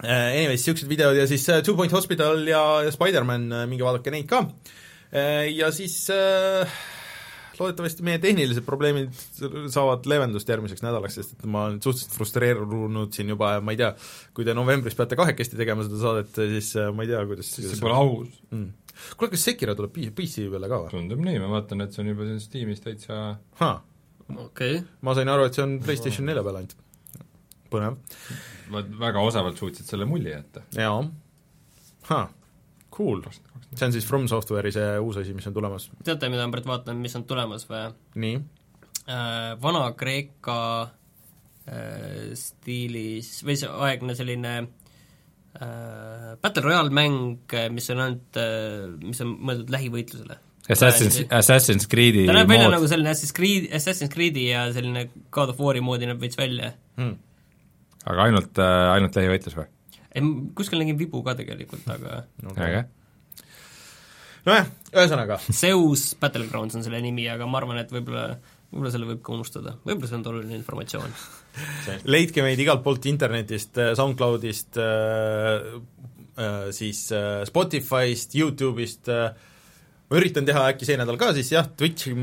Äh, anyways, niisugused videod ja siis Two Point Hospital ja, ja Spider-man, minge vaadake neid ka, ja siis äh, loodetavasti meie tehnilised probleemid saavad leevendust järgmiseks nädalaks, sest et ma olen suhteliselt frustreerunud siin juba ja ma ei tea, kui te novembris peate kahekesti tegema seda saadet, siis äh, ma ei tea, kuidas see pole aus mm.. kuule, kas Sekiro tuleb PC peale ka või? tundub nii, ma vaatan, et see on juba siin Steamis täitsa okei okay.. ma sain aru, et see on PlayStation nelja peal ainult. põnev. väga osavalt suutsid selle mulje jätta. jaa. Cool see on siis From Software'i see uus asi, mis on tulemas? teate, mida ma praegu vaatan, mis on tulemas või? nii äh,? Vana-Kreeka äh, stiilis, või see aegne selline äh, Battle Royale mäng, mis on ainult äh,, mis on mõeldud lähivõitlusele. Assassin's, Assassin's Creed'i ta näeb välja nagu selline Assassin's Creed, Assassin's Creed'i ja selline God of War'i moodi näeb veits välja hmm.. aga ainult äh,, ainult lähivõitlus või? ei, kuskil nägin vibu ka tegelikult, aga okay. äge nojah, ühesõnaga. Zeus Battlegrounds on selle nimi, aga ma arvan, et võib-olla võib-olla selle võib ka unustada, võib-olla see on oluline informatsioon leidke meid igalt poolt internetist, SoundCloudist, siis Spotify'st, Youtube'ist, ma üritan teha äkki see nädal ka siis jah, Twitchi,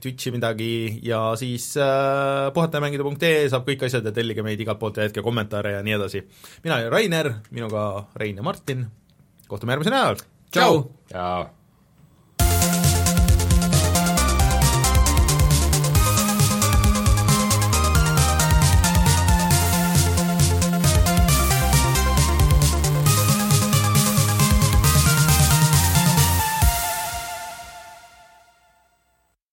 Twitchi midagi ja siis äh, puhatajamängida.ee saab kõik asjad ja tellige meid igalt poolt ja jätke kommentaare ja nii edasi. mina olen Rainer, minuga Rein ja Martin, kohtume järgmisel nädalal! Ciao. Ciao.